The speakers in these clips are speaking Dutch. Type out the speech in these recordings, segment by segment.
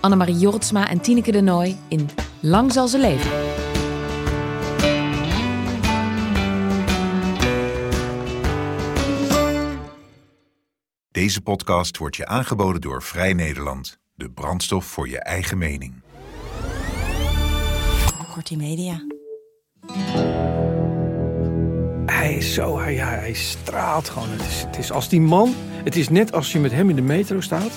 Annemarie Jortsma en Tineke de Nooi in Lang zal ze leven. Deze podcast wordt je aangeboden door Vrij Nederland. De brandstof voor je eigen mening. Kortie Media. Hij is zo, hij, ja, hij straalt gewoon. Het is, het is als die man, het is net als je met hem in de metro staat,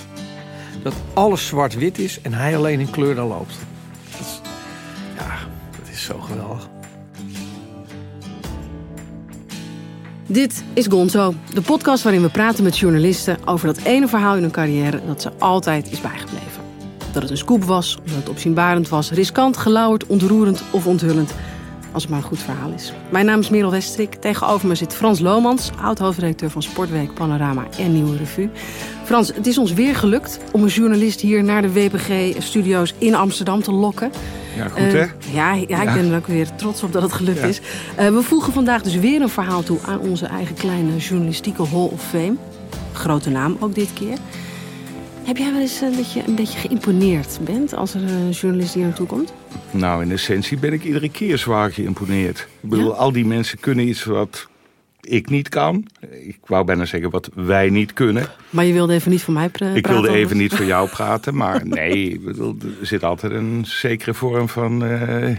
dat alles zwart-wit is en hij alleen in kleur dan loopt. Dat is, ja, dat is zo geweldig. Dit is Gonzo, de podcast waarin we praten met journalisten over dat ene verhaal in hun carrière dat ze altijd is bijgebleven. Dat het een scoop was, omdat het opzienbarend was, riskant, gelauwerd, ontroerend of onthullend. Als het maar een goed verhaal is. Mijn naam is Merel Westrik. Tegenover me zit Frans Lomans, oud-hoofdredacteur van Sportweek, Panorama en Nieuwe Revue. Frans, het is ons weer gelukt om een journalist hier naar de WPG-studio's in Amsterdam te lokken. Ja, goed Eh, hè? ja, ja, ik ben er ook weer trots op dat het gelukt Ja. is. Eh, we voegen vandaag dus weer een verhaal toe aan onze eigen kleine journalistieke Hall of Fame. Grote naam ook dit keer. Heb jij wel eens dat je een beetje geïmponeerd bent als er een journalist hier naartoe komt? Nou, in essentie ben ik iedere keer zwaar geïmponeerd. Ik bedoel, Ja? al die mensen kunnen iets wat ik niet kan. Ik wou bijna zeggen wat wij niet kunnen. Maar je wilde even niet voor mij pra- praten? ik wilde even niet voor jou praten, maar nee, er zit altijd een zekere vorm van eh,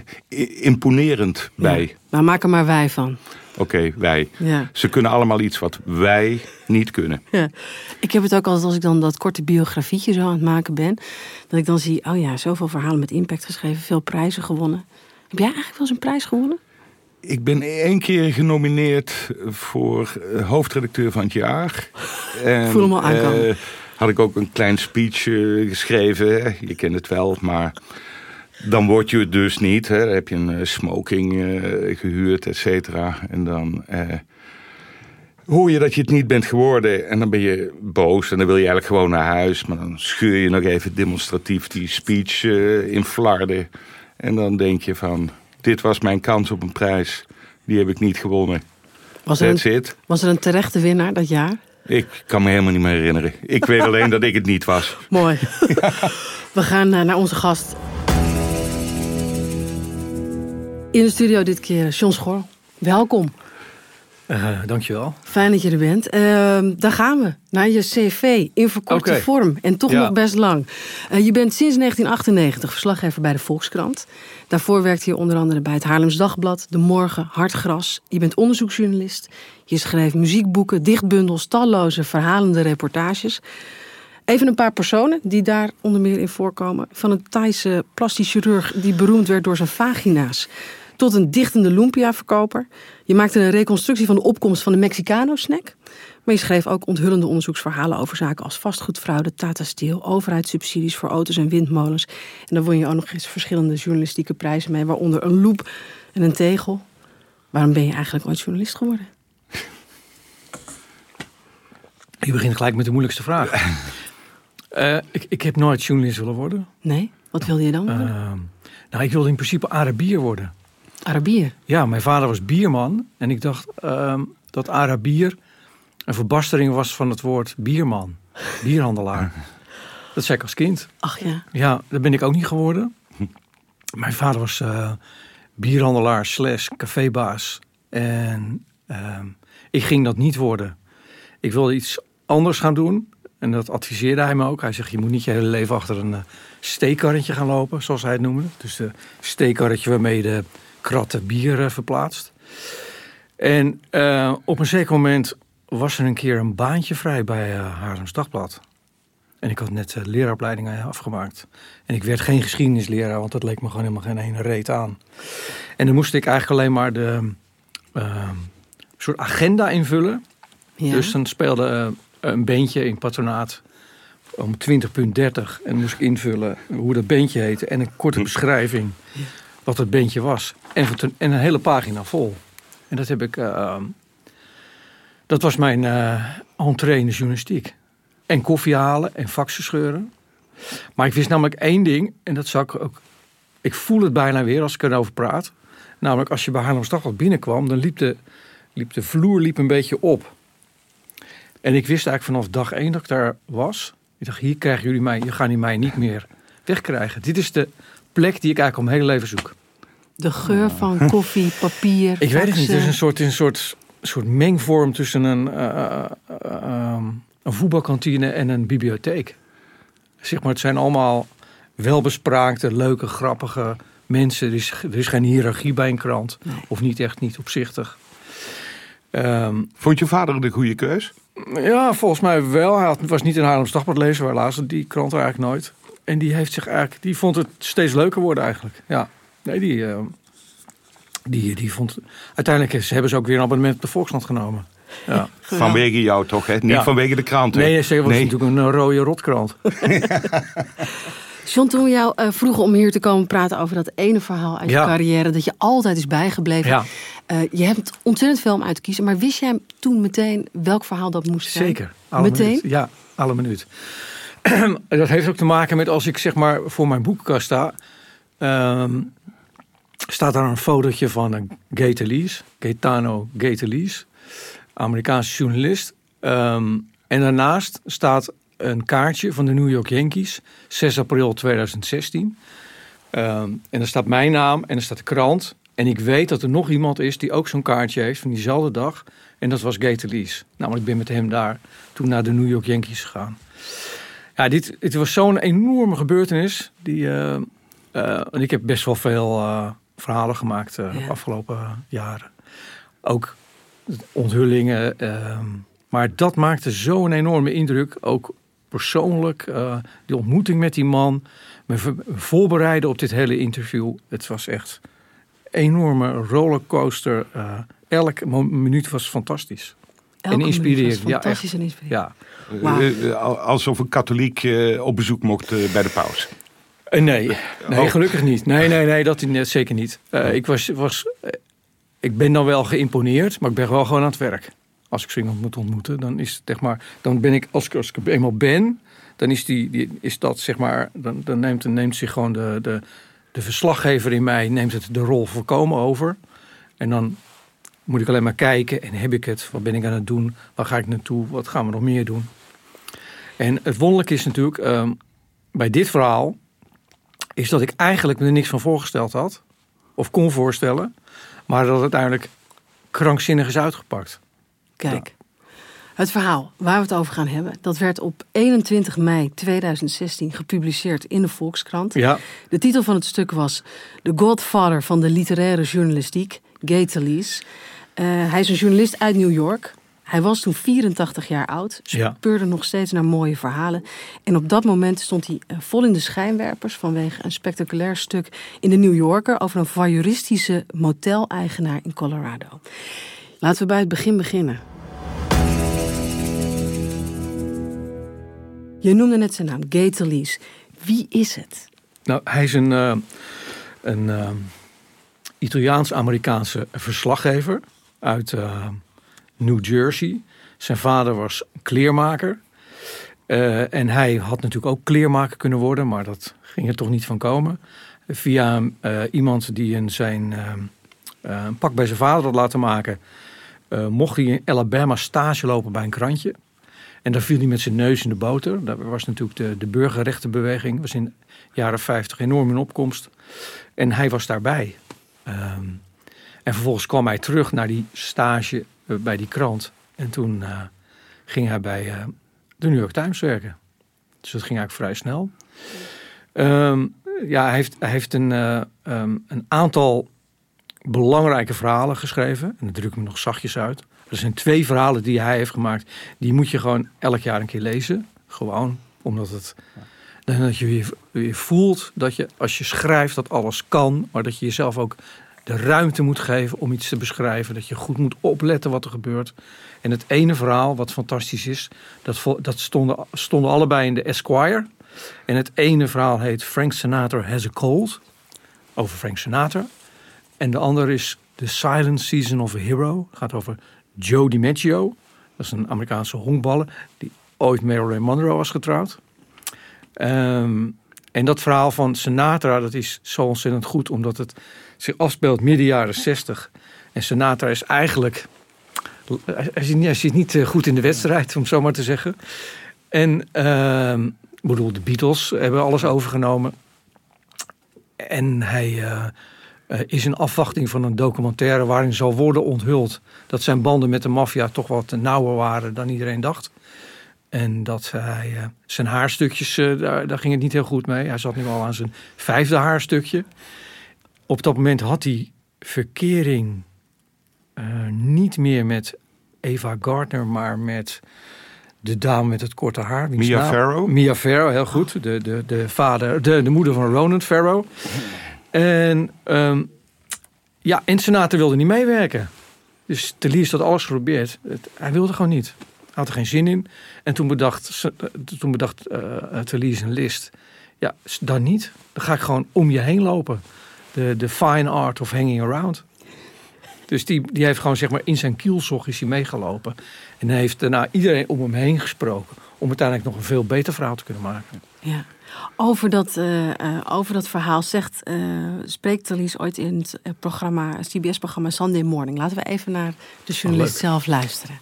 imponerend bij. Ja. Nou, maak er maar wij van. Oké, wij. Ja. Ze kunnen allemaal iets wat wij niet kunnen. Ja. Ik heb het ook altijd als ik dan dat korte biografietje zo aan het maken ben. Dat ik dan zie, oh ja, zoveel verhalen met impact geschreven, veel prijzen gewonnen. Heb jij eigenlijk wel eens een prijs gewonnen? Ik ben één keer genomineerd voor eh, hoofdredacteur van het jaar. En, voel hem al aankomen. had ik ook een klein speech eh, geschreven. Je kent het wel, maar dan word je het dus niet. Hè. Dan heb je een eh, smoking eh, gehuurd, et cetera. En dan hoor je dat je het niet bent geworden. En dan ben je boos en dan wil je eigenlijk gewoon naar huis. Maar dan scheur je nog even demonstratief die speech in flarden. En dan denk je van, dit was mijn kans op een prijs. Die heb ik niet gewonnen. Was er, That's een, it. was er een terechte winnaar dat jaar? Ik kan me helemaal niet meer herinneren. Ik weet alleen dat ik het niet was. Mooi. We gaan eh, naar onze gast. In de studio dit keer John Schor. Welkom. Eh, dankjewel. Fijn dat je er bent. Ehm, daar gaan we. Naar je cv. In verkorte vorm. En toch Ja. nog best lang. Eh, je bent sinds 1998 verslaggever bij de Volkskrant. Daarvoor werkte je onder andere bij het Haarlems Dagblad, De Morgen, Hartgras. Je bent onderzoeksjournalist. Je schreef muziekboeken, dichtbundels, talloze verhalende reportages. Even een paar personen die daar onder meer in voorkomen. Van een Thaise plastisch chirurg die beroemd werd door zijn vagina's. Tot een dichtende lumpia-verkoper. Je maakte een reconstructie van de opkomst van de Mexicano-snack. Maar je schreef ook onthullende onderzoeksverhalen over zaken als vastgoedfraude, Tata Steel, overheidssubsidies voor auto's en windmolens. En daar won je ook nog eens verschillende journalistieke prijzen mee, waaronder een loep en een tegel. Waarom ben je eigenlijk ooit journalist geworden? Je begint gelijk met de moeilijkste vraag. Eh, ik, ik heb nooit journalist willen worden. Nee? Wat wilde je dan worden? Ehm, nou, ik wilde in principe Arabier worden. Arabier. Ja, mijn vader was bierman. En ik dacht ehm, dat Arabier een verbastering was van het woord bierman. Bierhandelaar. Dat zei ik als kind. Ach ja. Ja, dat ben ik ook niet geworden. Mijn vader was eh, bierhandelaar slash cafébaas. En ehm, ik ging dat niet worden. Ik wilde iets anders gaan doen. En dat adviseerde hij me ook. Hij zegt, je moet niet je hele leven achter een eh, steekkarretje gaan lopen, zoals hij het noemde. Dus de steekkarretje waarmee je de kratten bier eh, verplaatst. En eh, op een zeker moment was er een keer een baantje vrij bij eh Haarlems Dagblad. En ik had net uh, leraaropleiding eh, afgemaakt. En ik werd geen geschiedenisleraar, want dat leek me gewoon helemaal geen ene reet aan. En dan moest ik eigenlijk alleen maar de uh, soort agenda invullen. ja. Dus dan speelde uh, een beentje in het patronaat. om 20.30 en moest ik invullen hoe dat bandje heette en een korte beschrijving wat het bandje was. En, en een hele pagina vol. En dat heb ik. eh, dat was mijn de journalistiek. En koffie halen en faxen scheuren. Maar ik wist namelijk één ding, en dat zou ik ook. Ik voel het bijna weer als ik erover praat. Namelijk, als je bij Haarlemstad wat binnenkwam, dan liep de, liep de vloer liep een beetje op. En ik wist eigenlijk vanaf dag één dat ik daar was. Ik dacht, hier krijgen jullie mij, je gaan die mij niet meer wegkrijgen. Dit is de plek die ik eigenlijk al mijn hele leven zoek. De geur van koffie, papier. Ik weet het niet. Het is een soort, een soort, soort mengvorm tussen een, eh, eh, eh, ehm, een voetbalkantine en een bibliotheek. Zeg maar, het zijn allemaal welbespraakte, leuke, grappige mensen. Er is, er is geen hiërarchie bij een krant. Of niet echt niet opzichtig. Ehm, Vond je vader de goede keus? ja, volgens mij wel. Hij had, was niet in Haarlems Dagblad lezen, waar laatst die krant eigenlijk nooit. En die heeft zich eigenlijk, die vond het steeds leuker worden eigenlijk. Ja, nee, die, eh, die, die vond. Uiteindelijk is, hebben ze ook weer een abonnement op de Volkskrant genomen. Ja. Vanwege jou toch, hè? Niet Ja. vanwege de krant. hè? Nee, ze was Nee. natuurlijk een eh, rode rotkrant. John, toen we jou eh, vroegen om hier te komen praten over dat ene verhaal uit Ja. je carrière, dat je altijd is bijgebleven. Ja, Eh, je hebt ontzettend veel om uit te kiezen, maar wist jij toen meteen welk verhaal dat moest zijn? zeker. Alle Meteen? minuut. Ja, alle minuut. dat heeft ook te maken met als ik zeg maar voor mijn boekenkast sta. ehm, staat daar een fotootje van een Gaetelise, Gaetano Gaetelise, Amerikaanse journalist. Ehm, en daarnaast staat een kaartje van de New York Yankees, 6 april 2016. Ehm, en er staat mijn naam en er staat de krant. En ik weet dat er nog iemand is die ook zo'n kaartje heeft van diezelfde dag. En dat was Gaetelise. Namelijk, ik ben met hem daar toen naar de New York Yankees gegaan. Ja, dit, het was zo'n enorme gebeurtenis. Die, eh, eh, en ik heb best wel veel eh, verhalen gemaakt de Ja. afgelopen jaren. Ook onthullingen. ehm, maar dat maakte zo'n enorme indruk. Ook persoonlijk. die ontmoeting met die man. Me voorbereiden op dit hele interview. Het was echt een enorme rollercoaster. elk mo- minuut was fantastisch. Elke was inspirerend, ja, Fantastisch en inspirerend. Ja. Eh, eh, alsof een katholiek eh, op bezoek mocht bij de paus. Nee, nee Oh. gelukkig niet. Nee, nee, nee, dat net zeker niet. Eh, ik, was, was, ik ben dan wel geïmponeerd, maar ik ben wel gewoon aan het werk. Als ik zo iemand moet ontmoeten, dan is het zeg maar, dan ben ik, als ik, als ik er eenmaal ben, dan is, die, die, is dat zeg maar, dan, dan neemt, neemt zich gewoon de, de, de verslaggever in mij, neemt het de rol voorkomen over. En dan moet ik alleen maar kijken en heb ik het, wat ben ik aan het doen, waar ga ik naartoe, wat gaan we nog meer doen. En het wonderlijke is natuurlijk, ehm, bij dit verhaal, is dat ik eigenlijk me er niks van voorgesteld had. Of kon voorstellen. Maar dat het uiteindelijk krankzinnig is uitgepakt. Kijk, het verhaal waar we het over gaan hebben, dat werd op 21 mei 2016 gepubliceerd in de Volkskrant. Ja, De titel van het stuk was The Godfather van de literaire journalistiek, Gaetelise. Eh hij is een journalist uit New York. Hij was toen 84 jaar oud, Ja. speurde nog steeds naar mooie verhalen. En op dat moment stond hij eh, vol in de schijnwerpers vanwege een spectaculair stuk in de New Yorker over een voyeuristische moteleigenaar in Colorado. Laten we bij het begin beginnen. Je noemde net zijn naam, Gaetelise. Wie is het? nou, hij is een, eh, een Italiaans-Amerikaanse verslaggever uit eh, New Jersey. Zijn vader was kleermaker. Eh, en hij had natuurlijk ook kleermaker kunnen worden, maar dat ging er toch niet van komen. Via eh, iemand die een, zijn een pak bij zijn vader had laten maken, mocht hij in Alabama stage lopen bij een krantje. En daar viel hij met zijn neus in de boter. Dat was natuurlijk de, de burgerrechtenbeweging. was in de jaren 50 enorm in opkomst. En hij was daarbij. Ehm, en vervolgens kwam hij terug naar die stage eh, bij die krant. En toen eh, ging hij bij eh, de New York Times werken. Dus dat ging eigenlijk vrij snel. Ehm, ja, hij heeft, heeft een, eh, ehm, een aantal belangrijke verhalen geschreven. En dat druk ik me nog zachtjes uit. Er zijn twee verhalen die hij heeft gemaakt. Die moet je gewoon elk jaar een keer lezen. Gewoon omdat het. Dat je weer voelt dat je als je schrijft dat alles kan. Maar dat je jezelf ook de ruimte moet geven om iets te beschrijven. Dat je goed moet opletten wat er gebeurt. En het ene verhaal, wat fantastisch is, dat, dat stonden, stonden allebei in de Esquire. En het ene verhaal heet Frank Sinatra Has a Cold. Over Frank Sinatra. En de andere is The Silent Season of a Hero. Gaat over Joe DiMaggio. Dat is een Amerikaanse honkballer. Die ooit Marilyn Monroe was getrouwd. Ehm, en dat verhaal van Sinatra, dat is zo ontzettend goed. Omdat het zich afspeelt midden jaren 60. En Sinatra is eigenlijk... Hij zit niet, eh, goed in de wedstrijd, om zo maar te zeggen. En ehm, ik bedoel, de Beatles hebben alles overgenomen. En hij eh, eh, is in afwachting van een documentaire waarin zal worden onthuld dat zijn banden met de maffia toch wat nauwer waren dan iedereen dacht. En dat hij zijn haarstukjes, daar, daar ging het niet heel goed mee. Hij zat nu al aan zijn vijfde haarstukje. Op dat moment had hij verkering eh, niet meer met Eva Gardner, maar met de dame met het korte haar. Mia naam- Farrow? Mia Farrow, heel goed. De, de, de, vader, de, de moeder van Ronan Farrow. En ehm, ja, en Senator wilde niet meewerken. Dus Teliers had alles geprobeerd. Het- hij wilde gewoon niet. Hij had er geen zin in. En toen bedacht, eh, toen bedacht Teliers een list. Ja, dan niet. Dan ga ik gewoon om je heen lopen. De, de fine art of hanging around. Dus die, die heeft gewoon zeg maar in zijn kielzog is hij meegelopen. En hij heeft daarna iedereen om hem heen gesproken. Om uiteindelijk nog een veel beter verhaal te kunnen maken. Ja. Over dat, eh, eh, over dat verhaal zegt, eh, spreekt Thalys ooit in het programma, CBS-programma Sunday Morning. Laten we even naar de journalist leuk. zelf luisteren.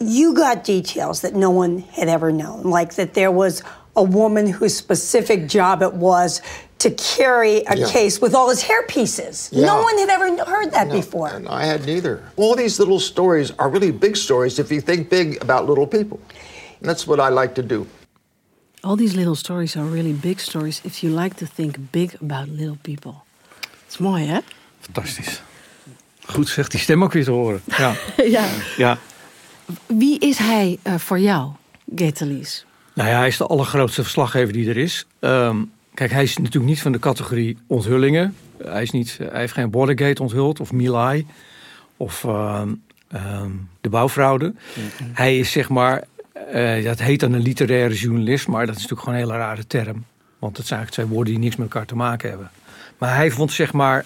you got details that no one had ever known, like that there was a woman whose specific job it was to carry a Yeah. case with all his hair pieces. Yeah. No one had ever heard that No, before. and I had neither. All these little stories are really big stories if you think big about little people. And that's what I like to do. All these little stories are really big stories if you like to think big about little people. Dat is mooi, hè? Fantastisch. Goed zegt die stem ook weer te horen. Ja. ja. ja. Wie is hij eh, voor jou, Gaetalys? Nou ja, hij is de allergrootste verslaggever die er is. Ehm, kijk, hij is natuurlijk niet van de categorie onthullingen. Hij, is niet, hij heeft geen Watergate onthuld of Milai of ehm, ehm, de bouwfraude. Hij is zeg maar, eh, dat heet dan een literaire journalist, maar dat is natuurlijk gewoon een hele rare term. Want het zijn eigenlijk twee woorden die niks met elkaar te maken hebben. Maar hij vond zeg maar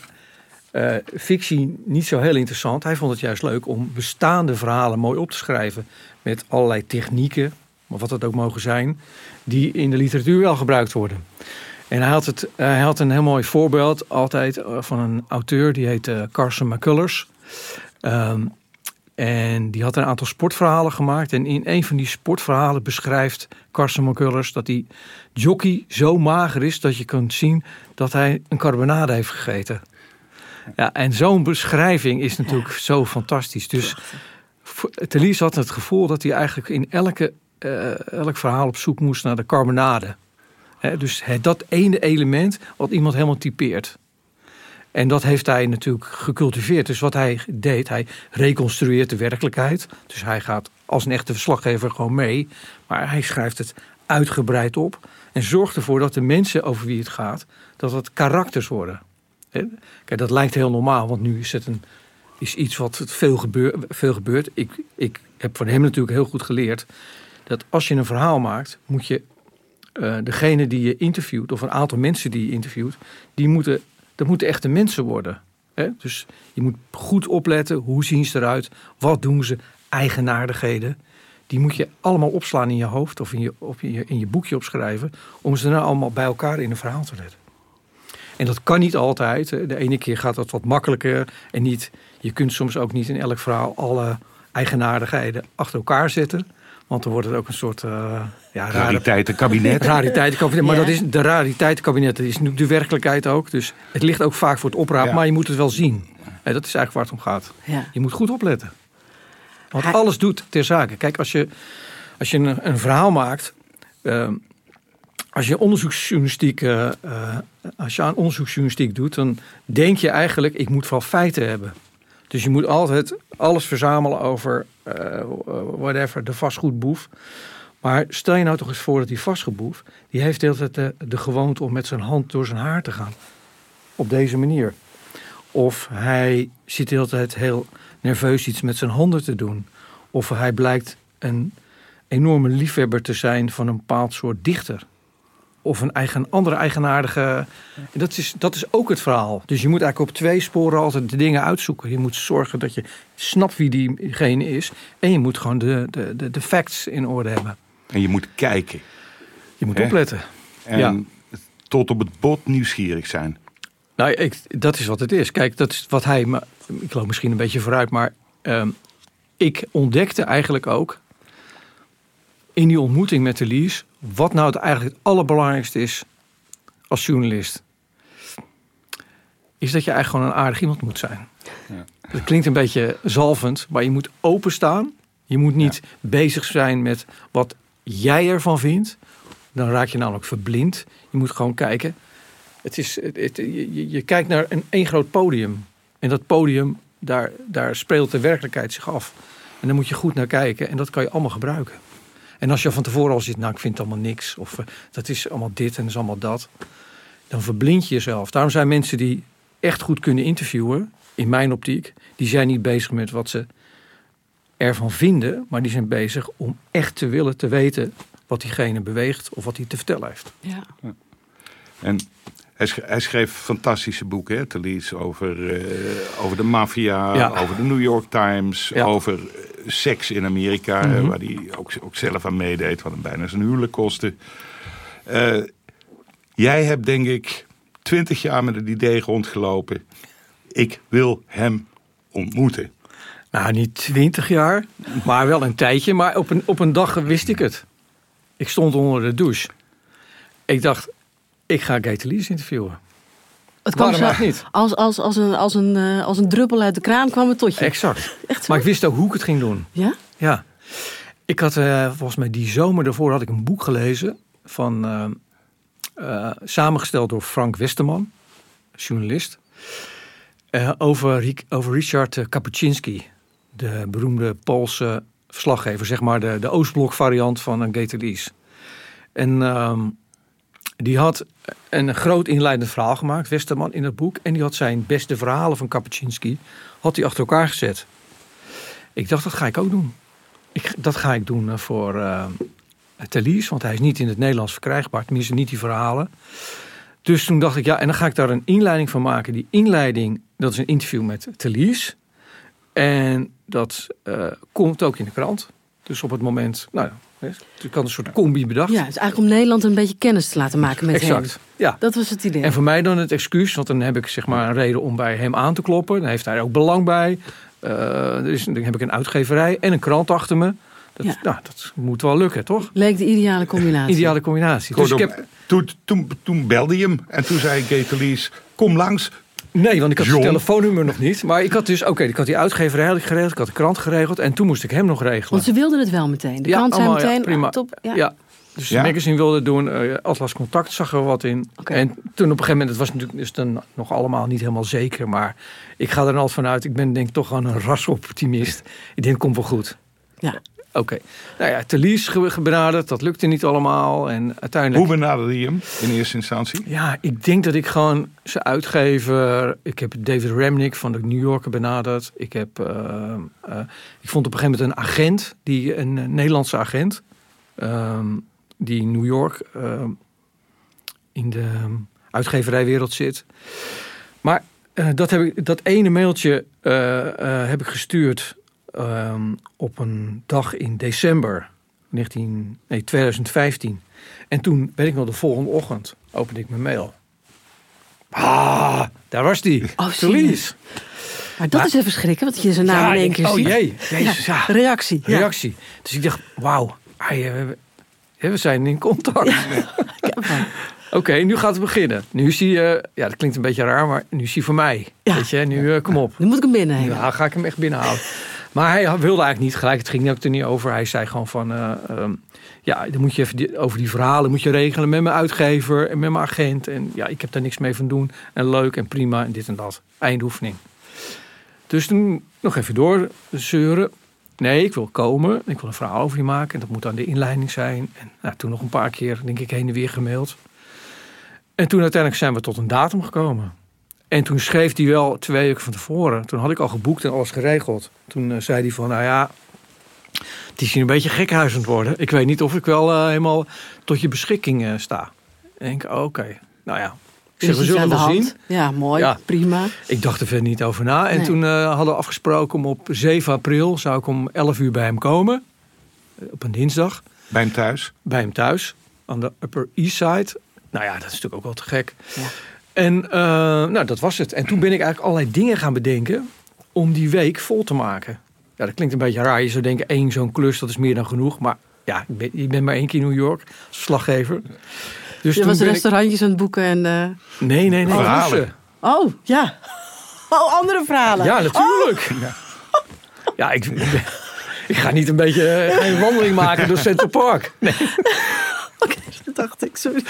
eh, fictie niet zo heel interessant. Hij vond het juist leuk om bestaande verhalen mooi op te schrijven. Met allerlei technieken, maar wat dat ook mogen zijn, die in de literatuur wel gebruikt worden. En hij had, het, hij had een heel mooi voorbeeld altijd eh, van een auteur, die heet eh, Carson McCullers. Ehm, en die had een aantal sportverhalen gemaakt. En in een van die sportverhalen beschrijft Carson McCullers dat die jockey zo mager is dat je kunt zien dat hij een carbonade heeft gegeten. Ja, en zo'n beschrijving is natuurlijk zo fantastisch. Dus Thalys had het gevoel dat hij eigenlijk in elke, eh, elk verhaal op zoek moest naar de carbonade. Dus dat ene element wat iemand helemaal typeert. En dat heeft hij natuurlijk gecultiveerd. Dus wat hij deed, hij reconstrueert de werkelijkheid. Dus hij gaat als een echte verslaggever gewoon mee. Maar hij schrijft het uitgebreid op. En zorgt ervoor dat de mensen over wie het gaat, dat het karakters worden. Kijk, dat lijkt heel normaal, want nu is het een, is iets wat veel, veel gebeurt. Ik, ik heb van hem natuurlijk heel goed geleerd dat als je een verhaal maakt, moet je eh, degene die je interviewt, of een aantal mensen die je interviewt, die moeten, dat moeten echte mensen worden. Hè? Dus je moet goed opletten, hoe zien ze eruit, wat doen ze, eigenaardigheden. Die moet je allemaal opslaan in je hoofd of in je, op je, in je boekje opschrijven, om ze dan allemaal bij elkaar in een verhaal te zetten. En dat kan niet altijd. De ene keer gaat dat wat makkelijker en niet. Je kunt soms ook niet in elk verhaal alle eigenaardigheden achter elkaar zetten. Want dan wordt het ook een soort uh, ja, Rariteitenkabinet. rariteitenkabinet. Maar Ja. dat is, de rariteitenkabinet dat is natuurlijk de werkelijkheid ook. Dus het ligt ook vaak voor het oprapen, Ja. maar je moet het wel zien. En dat is eigenlijk waar het om gaat. Ja. Je moet goed opletten. Want Hij- alles doet ter zake. Kijk, als je, als je een, een verhaal maakt. ehm, als je onderzoeksjournalistiek, eh, eh, als je aan onderzoeksjournalistiek doet, dan denk je eigenlijk, ik moet vooral feiten hebben. Dus je moet altijd alles verzamelen over eh, whatever, de vastgoedboef. Maar stel je nou toch eens voor dat die vastgoedboef, die heeft de hele tijd de, de gewoonte om met zijn hand door zijn haar te gaan. Op deze manier. Of hij zit de hele tijd heel nerveus iets met zijn handen te doen. Of hij blijkt een enorme liefhebber te zijn van een bepaald soort dichter. Of een eigen, andere eigenaardige. Dat is, dat is ook het verhaal. Dus je moet eigenlijk op twee sporen altijd de dingen uitzoeken. Je moet zorgen dat je snapt wie diegene is. En je moet gewoon de, de, de, de facts in orde hebben. En je moet kijken. Je moet Hè? opletten. En Ja. tot op het bot nieuwsgierig zijn. Nou, ik, dat is wat het is. Kijk, dat is wat hij. me- Ik loop misschien een beetje vooruit, maar ehm, ik ontdekte eigenlijk ook in die ontmoeting met de Lies wat nou het eigenlijk het allerbelangrijkste is als journalist. Is dat je eigenlijk gewoon een aardig iemand moet zijn. Ja. Dat klinkt een beetje zalvend, maar je moet openstaan. Je moet niet bezig zijn met wat jij ervan vindt. Dan raak je namelijk verblind. Je moet gewoon kijken. Het is, het, het- je, je- je kijkt naar een één groot podium. En dat podium, daar, daar speelt de werkelijkheid zich af. En daar moet je goed naar kijken. En dat kan je allemaal gebruiken. En als je van tevoren al zit, nou ik vind het allemaal niks. Of eh, dat is allemaal dit en dat is allemaal dat. Dan verblind je jezelf. Daarom zijn mensen die echt goed kunnen interviewen, in mijn optiek, die zijn niet bezig met wat ze ervan vinden, maar die zijn bezig om echt te willen te weten wat diegene beweegt of wat hij te vertellen heeft. Ja. En hij, sch- hij schreef fantastische boeken, hè, Thalys, over, eh, over de maffia, Ja. over de New York Times, Ja. over eh, seks in Amerika, Mhm. waar hij ook, ook zelf aan meedeed, wat hem bijna zijn huwelijk kostte. Eh, jij hebt denk ik twintig jaar met het idee rondgelopen, ik wil hem ontmoeten. Nou, niet twintig jaar, maar wel een tijdje. Maar op een, op een dag wist ik het. Ik stond onder de douche. Ik dacht, ik ga Gate Lees interviewen. Het kwam zo, niet? Als, als, als, een, als, een, eh, als een druppel uit de kraan kwam het tot je. Exact. Echt? Maar ik wist ook hoe ik het ging doen. Ja? Ja. Ik had eh, volgens mij die zomer daarvoor had ik een boek gelezen van eh, samengesteld door Frank Westerman, journalist, over, over Richard Kapuscinski, de beroemde Poolse verslaggever, zeg maar de, de Oostblok variant van een Gator. En ehm, die had een groot inleidend verhaal gemaakt, Westerman, in het boek. En die had zijn beste verhalen van Kapuscinski had hij achter elkaar gezet. Ik dacht, dat ga ik ook doen. Ik, dat ga ik doen eh, voor Thalys, want hij is niet in het Nederlands verkrijgbaar. Tenminste, niet die verhalen. Dus toen dacht ik, ja, en dan ga ik daar een inleiding van maken. Die inleiding, dat is een interview met Thalys. En dat eh, komt ook in de krant. Dus op het moment, nou ja, ik had een soort combi bedacht. Ja, het is eigenlijk om Nederland een beetje kennis te laten maken met exact. hem. Ja. Dat was het idee. En voor mij dan het excuus, want dan heb ik zeg maar een reden om bij hem aan te kloppen. Dan heeft hij er ook belang bij. Eh, dus dan heb ik een uitgeverij en een krant achter me. Dat, Ja. nou, dat moet wel lukken, toch? Leek de ideale combinatie. Ideale combinatie. Dus ik heb, toen, toen, toen belde je hem en toen zei Thalys, kom langs. Nee, want ik had John. zijn telefoonnummer nog niet. Maar ik had dus, oké, ik had die ik geregeld. Ik had de krant geregeld. En toen moest ik hem nog regelen. Want ze wilden het wel meteen. De Ja, krant zei allemaal, ja, meteen, prima. ah, top. Ja. Ja. Dus Ja? de magazine wilde het doen. eh, Atlas Contact zag er wat in. En toen op een gegeven moment, het was natuurlijk dus dan nog allemaal niet helemaal zeker. Maar ik ga er altijd vanuit. Ik ben denk ik toch gewoon een rasoptimist. Ik denk, het komt wel goed. Ja. Oké. Nou ja, ge- benaderd. Dat lukte niet allemaal. En uiteindelijk... Hoe benaderde je hem in eerste instantie? Ja, ik denk dat ik gewoon zijn uitgever. Ik heb David Remnick van de New Yorker benaderd. Ik heb. eh, eh, ik vond op een gegeven moment een agent, die een eh, Nederlandse agent, ehm, die in New York ehm, in de uitgeverijwereld zit. Maar dat, heb ik, dat ene mailtje heb ik gestuurd ehm, op een dag in december 19, nee, 2015. En toen, weet ik nog, de volgende ochtend opende ik mijn mail. Ah, daar was die. Oh? Maar dat Maar- is even schrikken, want je zijn naam Ja, in één keer oh ziet. jee, jezus, ja. Reactie. Ja. Reactie. Dus ik dacht, wauw, eh, we- we zijn in contact. Oké, nu gaat het beginnen. Nu is hij, eh, ja, dat klinkt een beetje raar, maar nu is hij voor mij. Ja. Weet je, nu eh, kom op. Nu moet ik hem binnennemen. Ja, ga ik hem echt binnenhouden. Maar hij wilde eigenlijk niet gelijk. Het ging ook er niet over. Hij zei gewoon van... eh, ehm, ja, dan moet je even over die verhalen moet je regelen met mijn uitgever en met mijn agent. En ja, ik heb daar niks mee van doen. En leuk en prima en dit en dat. Eindoefening. Dus toen nog even doorzeuren. Nee, ik wil komen. Ik wil een verhaal over je maken. En dat moet dan de inleiding zijn. En nou, toen nog een paar keer, denk ik, heen en weer gemaild. En toen uiteindelijk zijn we tot een datum gekomen. En toen schreef hij wel twee weken van tevoren. Toen had ik al geboekt en alles geregeld. Toen eh, zei hij van, nou ja, het is hier een beetje gekhuizend worden. Ik weet niet of ik wel eh, helemaal tot je beschikking eh, sta. En ik denk, oké, nou ja. Ik zeg, we zullen de wel hand. zien. Ja, mooi. Ja. Prima. Ik dacht er verder niet over na. En Nee. toen eh, hadden we afgesproken om op 7 april... zou ik om 11 uur bij hem komen. Op een dinsdag. Bij hem thuis. Bij hem thuis. Aan de Upper East Side. Nou ja, dat is natuurlijk ook wel te gek. Ja. En eh, nou, dat was het. En toen ben ik eigenlijk allerlei dingen gaan bedenken... om die week vol te maken. Ja, dat klinkt een beetje raar. Je zou denken, één zo'n klus, dat is meer dan genoeg. Maar ja, ik ben, je bent maar één keer in New York als verslaggever. Dus Je toen was ben ik- restaurantjes aan het boeken en... eh, Nee, nee, nee. Verhalen. Oh, ja. Oh, andere verhalen. Ja, natuurlijk. Ja, ja ik, ik ga niet een beetje eh, een wandeling maken door Central Park. Nee, Oké, dat dacht ik. Sorry.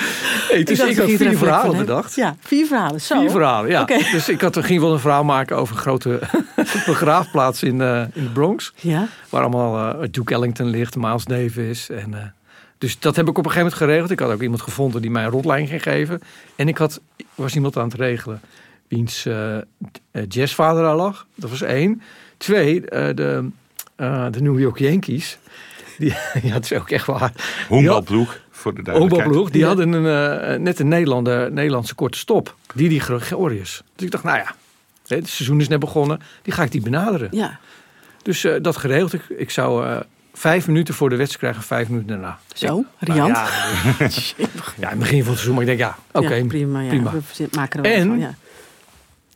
nee, dus ik we had er vier verhalen bedacht. Ja, vier verhalen. Zo. Vier verhalen, ja. Dus ik had, ging wel een verhaal maken over een grote begraafplaats in, eh, in de Bronx. Ja. Waar allemaal eh, Duke Ellington ligt, Miles Davis. En, eh, dus dat heb ik op een gegeven moment geregeld. Ik had ook iemand gevonden die mij een rondleiding ging geven. En ik had, er was iemand aan het regelen wiens jazzvader daar lag. Dat was één. Twee, eh, de, eh, de New York Yankees. Die, ja, dat is ook echt waar. Honkbalploeg, voor de duidelijkheid. Honkbalploeg, die Ja. hadden een, eh, net een Nederlander, Nederlandse korte stop. Die die Gregorius. Dus ik dacht, nou ja, hè, het seizoen is net begonnen. Die ga ik die benaderen. Ja. Dus eh, dat geregeld. Ik, ik zou eh, vijf minuten voor de wedstrijd krijgen, vijf minuten daarna. Zo, Nou riant. ja, ja, in het begin van het seizoen. Maar ik denk, ja, oké, Ja, prima. Ja. prima. We maken er wel En- van, ja.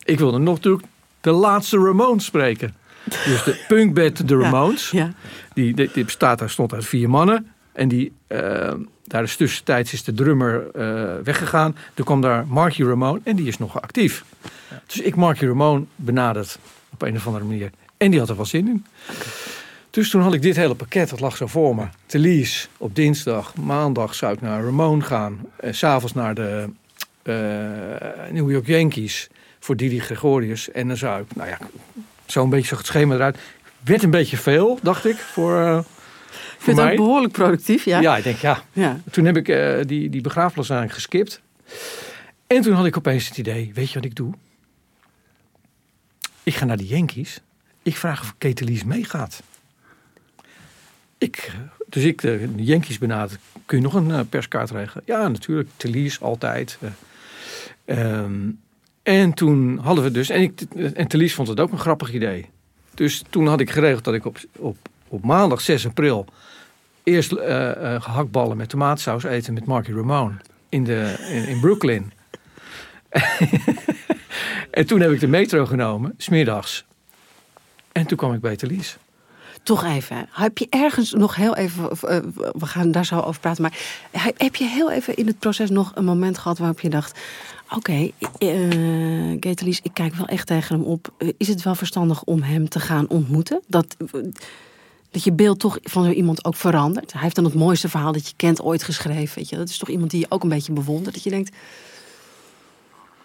Ik wilde nog natuurlijk de laatste Ramones spreken. Dus de punkband de Ramones. Ja. Die, die, die bestaat, daar stond uit vier mannen. En die, eh, daar is tussentijds is de drummer eh, weggegaan. Toen kwam daar Marky Ramone en die is nog actief. Dus ik Marky Ramone benaderd op een of andere manier. En die had er wel zin in. Dus toen had ik dit hele pakket, dat lag zo voor me. Te lease op dinsdag, maandag zou ik naar Ramone gaan. En s'avonds naar de eh, New York Yankees voor Didi Gregorius. En dan zou ik, nou ja, zo'n beetje zag het schema eruit. Werd een beetje veel, dacht ik, voor, Ik vind het ook behoorlijk productief. Ja. Ja, ik denk ja. Ja. Toen heb ik eh, die, die begraafplaats eigenlijk geskipt. En toen had ik opeens het idee, weet je wat ik doe? Ik ga naar de Yankees. Ik vraag of Ketelies meegaat. Ik, eh, dus ik de, de Yankees benader. Kun je nog een eh, perskaart regelen? Ja, natuurlijk. Telies altijd. Eh, ehm, en toen hadden we dus... En, ik, en Telies vond het ook een grappig idee. Dus toen had ik geregeld dat ik op, op, op maandag 6 april... eerst eh, eh, gehaktballen met tomaatsaus eten met Marky Ramone. In, de, in, Brooklyn. en toen heb ik de metro genomen, smiddags. En toen kwam ik bij Telies. Toch even. Heb je ergens nog heel even. eh, We gaan daar zo over praten. Maar heb je heel even in het proces nog een moment gehad waarop je dacht. Oké, Getelies, ik kijk wel echt tegen hem op. Is het wel verstandig om hem te gaan ontmoeten? Dat, dat je beeld toch van zo iemand ook verandert. Hij heeft dan het mooiste verhaal dat je kent ooit geschreven. Weet je? Dat is toch iemand die je ook een beetje bewondert. Dat je denkt.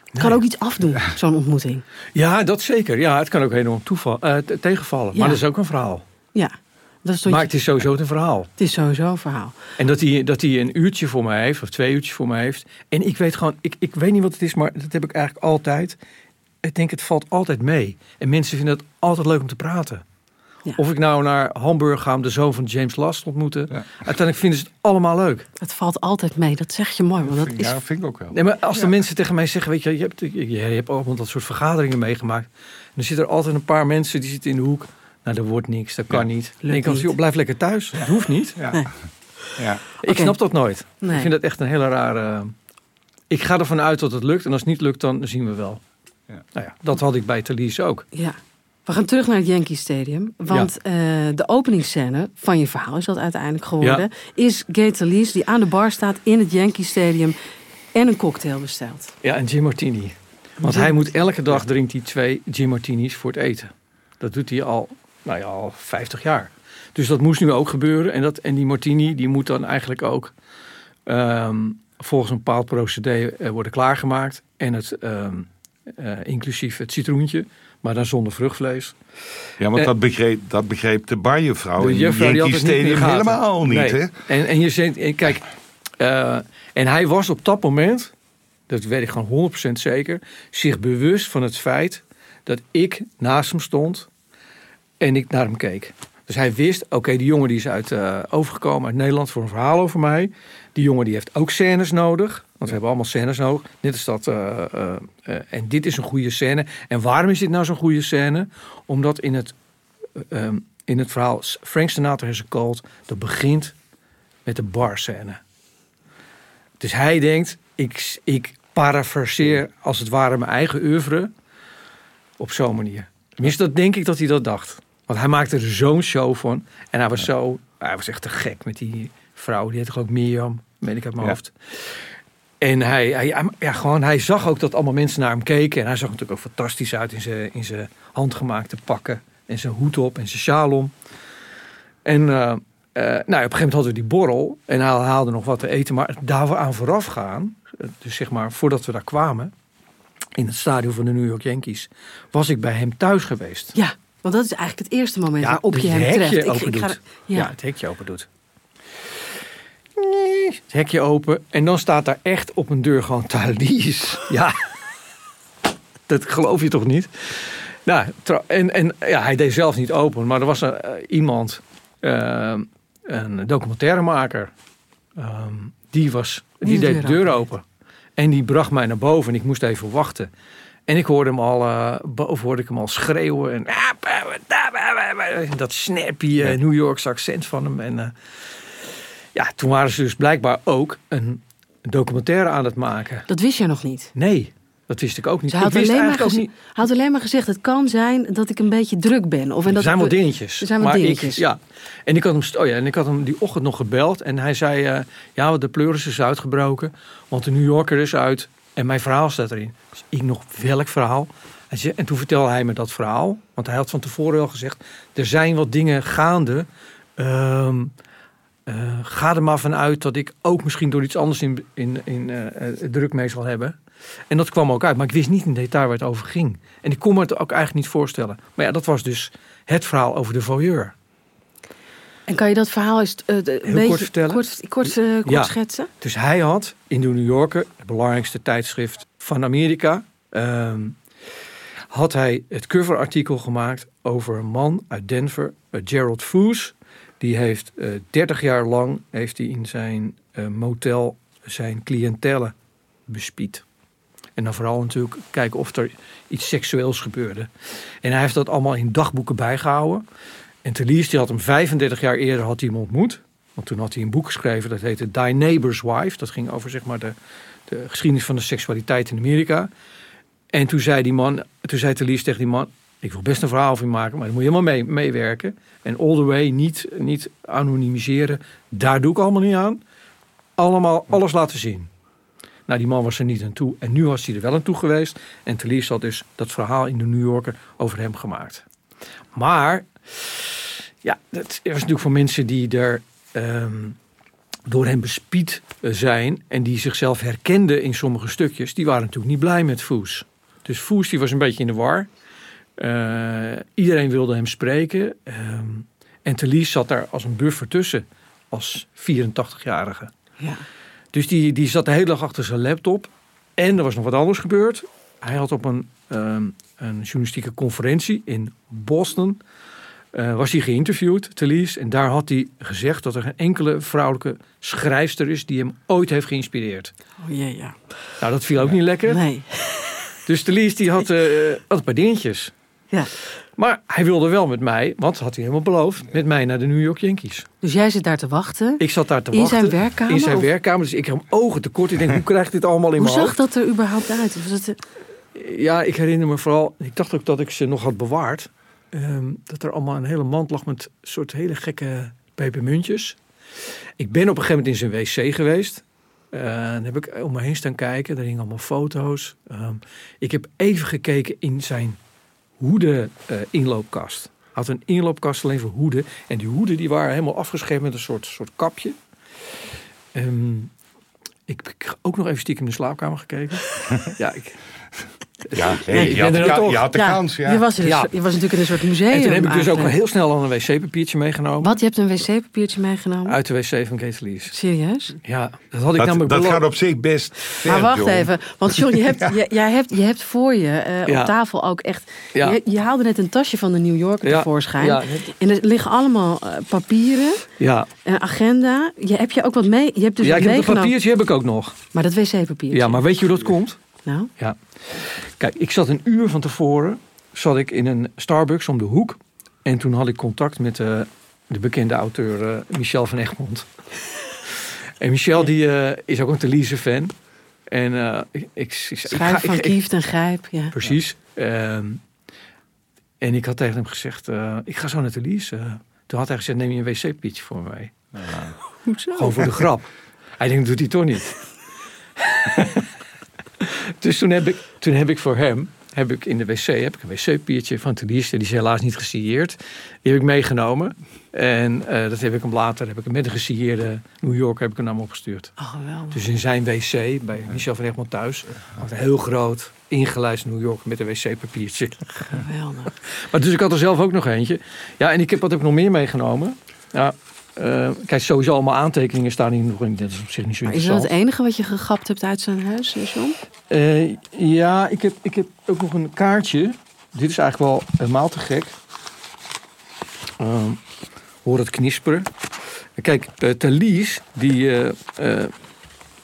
Het kan ook iets afdoen, zo'n ontmoeting. Ja, dat zeker. Ja, het kan ook enorm toeval, eh, tegenvallen. Ja. Maar dat is ook een verhaal. Ja, dat is toch Maar het is sowieso een verhaal. het is sowieso een verhaal. En dat hij, dat hij een uurtje voor mij heeft, of twee uurtjes voor mij heeft. En ik weet gewoon, ik, ik weet niet wat het is, maar dat heb ik eigenlijk altijd. Ik denk, het valt altijd mee. En mensen vinden het altijd leuk om te praten. Ja. Of ik nou naar Hamburg ga om de zoon van James Last te ontmoeten. Ja. Uiteindelijk vinden ze het allemaal leuk. Het valt altijd mee. Dat zeg je mooi. Want dat is Ja, vind ik ook wel. Nee, maar als de mensen tegen mij zeggen, weet je, je hebt, je, hebt allemaal dat soort vergaderingen meegemaakt. En dan zitten er altijd een paar mensen die zitten in de hoek. Nou, er wordt niks, dat kan Ja. niet. Denk niet. als joh, blijf lekker thuis. Dat hoeft niet. Ja. Nee. Ja. Ik snap dat nooit. Nee. Ik vind dat echt een hele rare... Ik ga ervan uit dat het lukt. En als het niet lukt, dan zien we wel. Ja. Nou ja, dat had ik bij Thalys ook. Ja. We gaan terug naar het Yankee Stadium. Want eh, de openingsscène van je verhaal is dat uiteindelijk geworden. Is Gay Talese die aan de bar staat in het Yankee Stadium en een cocktail bestelt. Ja, en Jim Martini. Want hij moet elke dag drinkt hij twee Jim Martinis voor het eten. Dat doet hij al, nou ja, al 50 jaar. Dus dat moest nu ook gebeuren. En, dat, en die Martini die moet dan eigenlijk ook ehm, volgens een bepaald procedé eh, worden klaargemaakt. En het ehm, eh, inclusief het citroentje, maar dan zonder vruchtvlees. Ja, want Eh, dat begreep, dat begreep de barjuffrouw De juffrouw die in Stadium helemaal niet, Nee. hè? En, en je zegt, en kijk, eh, en hij was op dat moment, dat weet ik gewoon 100% zeker, zich bewust van het feit dat ik naast hem stond en ik naar hem keek. Dus hij wist, oké, die jongen die is uit, eh, overgekomen uit Nederland voor een verhaal over mij. Die jongen die heeft ook scènes nodig. Want we hebben allemaal scènes nodig. Dit is dat, eh, eh, eh, en dit is een goede scène. En waarom is dit nou zo'n goede scène? Omdat in het, eh, ehm, in het verhaal Frank Sinatra is cult, dat begint met de bar scène. Dus hij denkt, ik, ik parafraseer als het ware mijn eigen oeuvre op zo'n manier. Tenminste, dat denk ik dat hij dat dacht. Want hij maakte er zo'n show van. En hij was zo, hij was echt te gek met die vrouw. Die heette geloof ik Mirjam, weet ik uit mijn Ja. hoofd. En hij, hij, ja, gewoon, hij zag ook dat allemaal mensen naar hem keken. En hij zag natuurlijk ook fantastisch uit in zijn, in zijn handgemaakte pakken. En zijn hoed op en zijn sjaal om. En eh, eh, nou, op een gegeven moment hadden we die borrel. En hij haalde nog wat te eten. Maar daar aan vooraf gaan, dus zeg maar voordat we daar kwamen... in het stadion van de New York Yankees... was ik bij hem thuis geweest. Ja, want dat is eigenlijk het eerste moment Ja, waarop dat je hem het treft. hekje open ga- doet. ja. Ja. het hekje open doet. Nee, Het hekje open. En dan staat daar echt op een deur gewoon Thalys. Ja. Dat geloof je toch niet? Nou, en, en ja, hij deed zelf niet open. Maar er was een, eh, iemand, eh, een documentairemaker. ehm, die was, die, Die de deed de deur deur open. En die bracht mij naar boven en ik moest even wachten. En ik hoorde hem al, eh, boven hoorde ik hem al schreeuwen. En dat snappy eh, New Yorkse accent van hem. En eh, ja, toen waren ze dus blijkbaar ook een documentaire aan het maken. Dat wist jij nog niet. Nee, dat wist ik ook niet. Dus hij ik had, wist alleen maar eigenlijk ook geze- niet. hij had alleen maar gezegd, het kan zijn dat ik een beetje druk ben. Of en Er dat zijn wel dingetjes. Er zijn wel maar dingetjes. Ik, ja. En ik had hem, oh ja, en ik had hem die ochtend nog gebeld. En hij zei, eh, ja, de pleuris is uitgebroken. Want de New Yorker is uit. En mijn verhaal staat erin. Dus ik nog, welk verhaal? En toen vertelde hij me dat verhaal. Want hij had van tevoren al gezegd, er zijn wat dingen gaande. Ehm, eh, ga er maar vanuit dat ik ook misschien door iets anders in, in, in eh, eh, druk mee zal hebben. En dat kwam ook uit. Maar ik wist niet in detail waar het over ging. En ik kon me het ook eigenlijk niet voorstellen. Maar ja, dat was dus het verhaal over de voyeur. En kan je dat verhaal eens de- een Heel beetje kort vertellen? kort, kort, eh, kort Ja. schetsen? Dus hij had in de New Yorker, het belangrijkste tijdschrift van Amerika, ehm, had hij het coverartikel gemaakt over een man uit Denver, eh, Gerald Foos. Die heeft eh 30 jaar lang heeft hij in zijn motel zijn cliëntelle bespied. En dan vooral natuurlijk kijken of er iets seksueels gebeurde. En hij heeft dat allemaal in dagboeken bijgehouden. En die had hem 35 jaar eerder had hij hem ontmoet. Want toen had hij een boek geschreven dat heette Die Neighbor's Wife. Dat ging over zeg maar, de, de geschiedenis van de seksualiteit in Amerika. En toen zei die man, toen zei Teliers tegen die man: Ik wil best een verhaal over je maken, maar dan moet je helemaal mee, meewerken. En all the way niet, niet anonimiseren. Daar doe ik allemaal niet aan. Allemaal alles laten zien. Nou, die man was er niet aan toe. En nu was hij er wel aan toe geweest. En Teliers had dus dat verhaal in de New Yorker over hem gemaakt. Maar, ja, dat was natuurlijk voor mensen die er ehm, door hem bespied zijn. En die zichzelf herkenden in sommige stukjes. Die waren natuurlijk niet blij met Foes. Dus Foes die was een beetje in de war. Eh, iedereen wilde hem spreken. Ehm, en Telies zat daar als een buffer tussen. Als 84-jarige. Ja. Dus die, die zat de hele dag achter zijn laptop. En er was nog wat anders gebeurd. Hij had op een, ehm, een journalistieke conferentie in Boston... eh, was hij geïnterviewd, Telies. En daar had hij gezegd dat er geen enkele vrouwelijke schrijfster is... die hem ooit heeft geïnspireerd. Oh jee, ja. Nou, dat viel ook niet lekker. Nee. Dus Telies die had, eh, had een paar dingetjes. Ja. Maar hij wilde wel met mij, want dat had hij helemaal beloofd... met mij naar de New York Yankees. Dus jij zit daar te wachten. Ik zat daar te In wachten. zijn werkkamer, In zijn of- werkkamer. Dus ik heb ogen tekort. Ik denk, hoe krijg ik dit allemaal in Hoe mijn zag hoofd? dat er überhaupt uit? Was het, Ja, ik herinner me vooral... Ik dacht ook dat ik ze nog had bewaard. Ehm, dat er allemaal een hele mand lag met soort hele gekke pepermuntjes. Ik ben op een gegeven moment in zijn wc geweest. Eh, dan heb ik om me heen staan kijken. Daar hingen allemaal foto's. Ehm, ik heb even gekeken in zijn hoeden eh, inloopkast. Had een inloopkast alleen voor hoeden. En die hoeden die waren helemaal afgeschermd met een soort, soort kapje. Ehm, ik heb ook nog even stiekem in de slaapkamer gekeken. ja, ik, Ja, Nee, je, had de, ka- toch. je had de kans, ja. Je, was er, Ja. je was natuurlijk in een soort museum. En toen heb ik dus ook heel snel al een wc-papiertje meegenomen. Wat? Je hebt een wc-papiertje meegenomen? Uit de wc van Kees Lies. Serieus? Ja, dat had ik dat namelijk dat gaat op zich best ver, Maar wacht John. even, want John, je hebt, je, jij hebt, je hebt voor je eh, Ja. op tafel ook echt... Ja. Je, je haalde net een tasje van de New Yorker Ja. tevoorschijn. Ja. En er liggen allemaal eh, papieren, Ja, een agenda. Je, heb je ook wat mee? Je hebt dus ja ik heb meegenomen. papiertje heb ik ook nog. Maar dat wc-papiertje? Ja, maar weet je hoe dat komt? Nou, Ja. Kijk, ik zat een uur van tevoren zat ik in een Starbucks om de hoek. En toen had ik contact met eh, de bekende auteur eh, Michel van Egmond. en Michel die, eh, is ook een Thelise fan. En eh, ik, ik, ik, ik ga- schrijf van ik- ik- Kieft en Grijp. Ja. Precies. Ehm, en ik had tegen hem gezegd, eh, ik ga zo naar Thelise. Eh, toen had hij gezegd, neem je een wc-pietje voor mij. Hoezo? Gewoon voor de grap. Hij denkt, doet hij toch niet. dus toen heb, ik, toen heb ik voor hem, heb ik in de wc, heb ik een wc-piertje van Thelise. Die is helaas niet gesigneerd. Die heb ik meegenomen. En eh, dat heb ik hem later, heb ik hem met een gesigneerde New York, heb ik hem naar opgestuurd. Oh, geweldig. Dus in zijn wc, bij Michel van Egmond thuis, had een heel groot, ingelijst New York met een wc-papiertje. Geweldig. Maar dus ik had er zelf ook nog eentje. Ja, en ik heb wat heb ik nog meer meegenomen. Ja, eh, kijk, sowieso allemaal aantekeningen staan hier nog in. Dat is op zich niet zo Maar is dat het enige wat je gegapt hebt uit zijn huis, John? Eh, ja, ik heb, ik heb ook nog een kaartje. Dit is eigenlijk wel helemaal te gek. Ehm, hoor het knisperen. Kijk, uh, Thalys, die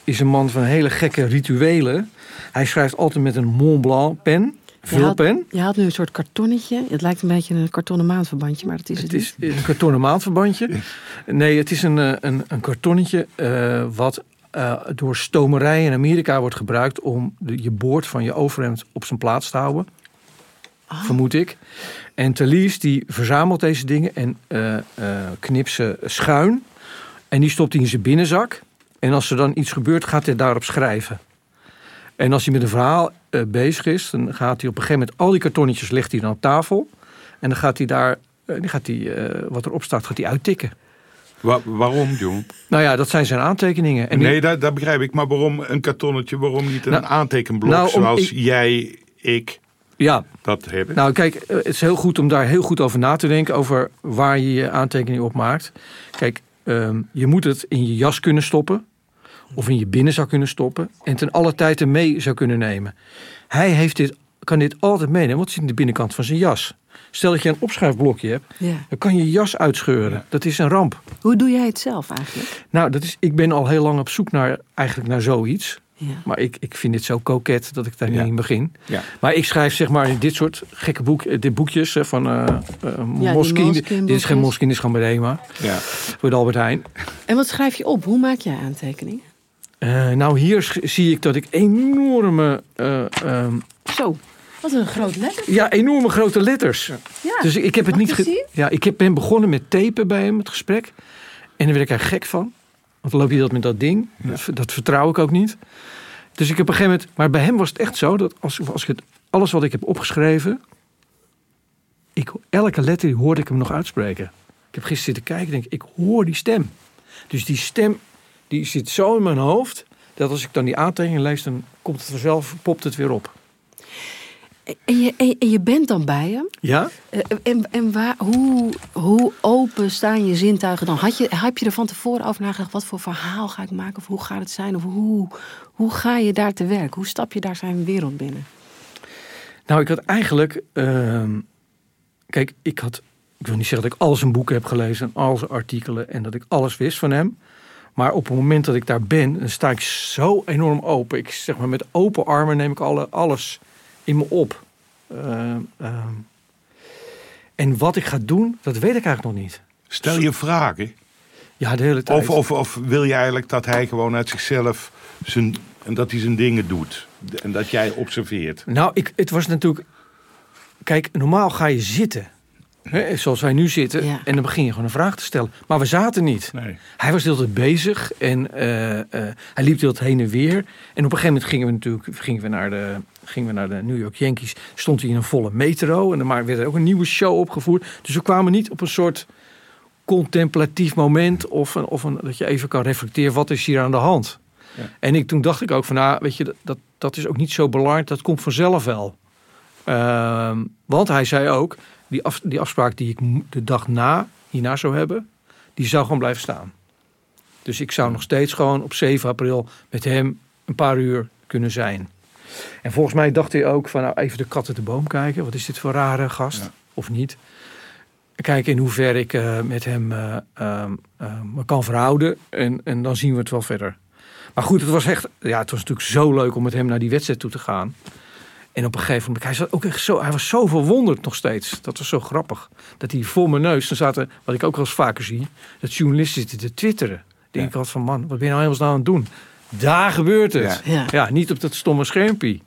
is een man van hele gekke rituelen. Hij schrijft altijd met een Mont Blanc pen, vulpen. Je had nu een soort kartonnetje. Het lijkt een beetje een kartonnen maandverbandje, maar dat is het, Het is niet. een kartonnen maandverbandje. Nee, het is een, eh, een, een kartonnetje eh, wat eh, door stomerij in Amerika wordt gebruikt om de, je boord van je overhemd op zijn plaats te houden. Vermoed ik. En Thalys die verzamelt deze dingen en eh knipt ze schuin. En die stopt hij in zijn binnenzak. En als er dan iets gebeurt, gaat hij daarop schrijven. En als hij met een verhaal eh, bezig is, dan gaat hij op een gegeven moment al die kartonnetjes legt hij dan op tafel. En dan gaat hij daar, dan gaat hij, eh, wat erop staat, gaat hij uittikken. Wa- waarom, John? Nou ja, dat zijn zijn aantekeningen. En nee, dat, dat begrijp ik. Maar waarom een kartonnetje? Waarom niet een Nou, aantekenblok nou, zoals ik- jij, ik ja, dat hebben? nou kijk, het is heel goed om daar heel goed over na te denken. Over waar je je aantekening op maakt. Kijk, ehm, je moet het in je jas kunnen stoppen. Of in je binnenzak kunnen stoppen. En ten alle tijde mee zou kunnen nemen. Hij heeft dit, kan dit altijd meenemen, want het zit in de binnenkant van zijn jas. Stel dat je een opschuifblokje hebt, Ja. dan kan je je jas uitscheuren. Dat is een ramp. Hoe doe jij het zelf eigenlijk? Nou, dat is, ik ben al heel lang op zoek naar, eigenlijk naar zoiets. Ja. Maar ik, ik vind dit zo koket dat ik daar Ja. niet in begin. Ja. Maar ik schrijf zeg maar in dit soort gekke boek, eh, dit boekjes eh, van Moskine. Moleskine Dit is geen. Moskine, dit is gewoon Bedema. Ja. Voor de Albert Heijn. En wat schrijf je op? Hoe maak jij aantekeningen? Eh, nou, hier zie ik dat ik enorme, eh, ehm, Zo, wat een groot letter. ja, enorme grote letters. Ja. Dus ik heb het Mag niet. ge- ja, ik heb, ben begonnen met tapen bij hem, het gesprek. En daar werd ik er gek van. Want dan loop je dat met dat ding. Dat, dat vertrouw ik ook niet. Dus ik heb op een gegeven moment. Maar bij hem was het echt zo dat als, als ik het, alles wat ik heb opgeschreven. Ik, elke letter hoorde ik hem nog uitspreken. Ik heb gisteren zitten kijken en denk ik hoor die stem. Dus die stem die zit zo in mijn hoofd. Dat als ik dan die aantekeningen lees, dan komt het vanzelf, popt het weer op. En je, en, en je bent dan bij hem. Ja? Eh, En, en waar, hoe, hoe open staan je zintuigen dan? Had je, heb je er van tevoren over nagedacht, wat voor verhaal ga ik maken? Of hoe gaat het zijn? Of hoe, hoe ga je daar te werk? Hoe stap je daar zijn wereld binnen? Nou, ik had eigenlijk. ehm, kijk, ik had. Ik wil niet zeggen dat ik al zijn boeken heb gelezen en al zijn artikelen en dat ik alles wist van hem. Maar op het moment dat ik daar ben, dan sta ik zo enorm open. Ik zeg maar met open armen neem ik alle, alles in me op. Ehm, ehm. en wat ik ga doen, dat weet ik eigenlijk nog niet. Stel je vragen. Ja, de hele tijd. Of, of, of wil je eigenlijk dat hij gewoon uit zichzelf zijn, en dat hij zijn dingen doet? En dat jij observeert? Nou, ik, het was natuurlijk. Kijk, normaal ga je zitten. Hè, zoals wij nu zitten. Ja. En dan begin je gewoon een vraag te stellen. Maar we zaten niet. Nee. Hij was de hele tijd bezig. En eh, eh, hij liep de hele tijd heen en weer. En op een gegeven moment gingen we natuurlijk gingen we naar, de, gingen we naar de New York Yankees. Stond hij in een volle metro. En dan maar werd er ook een nieuwe show opgevoerd. Dus we kwamen niet op een soort contemplatief moment. Of, een, of een, dat je even kan reflecteren. Wat is hier aan de hand? Ja. En ik, toen dacht ik ook van, nou, weet je, dat, dat, dat is ook niet zo belangrijk. Dat komt vanzelf wel. Ehm, want hij zei ook, die, af, die afspraak die ik de dag na hierna zou hebben, die zou gewoon blijven staan. Dus ik zou nog steeds gewoon op 7 april met hem een paar uur kunnen zijn. En volgens mij dacht hij ook van nou even de kat uit de boom kijken. Wat is dit voor rare gast? Ja. Of niet? Kijken in hoeverre ik eh, met hem eh, ehm, eh, me kan verhouden. En, en dan zien we het wel verder. Maar goed, het was echt. Ja, het was natuurlijk zo leuk om met hem naar die wedstrijd toe te gaan. En op een gegeven moment, hij, zat ook echt zo, hij was zo verwonderd nog steeds. Dat was zo grappig. Dat hij voor mijn neus, dan zaten, wat ik ook wel eens vaker zie, dat journalisten zitten te twitteren. Ik denk ik altijd van, man, wat ben je nou helemaal aan het doen? Daar gebeurt het. Ja. Ja, niet op dat stomme schermpje.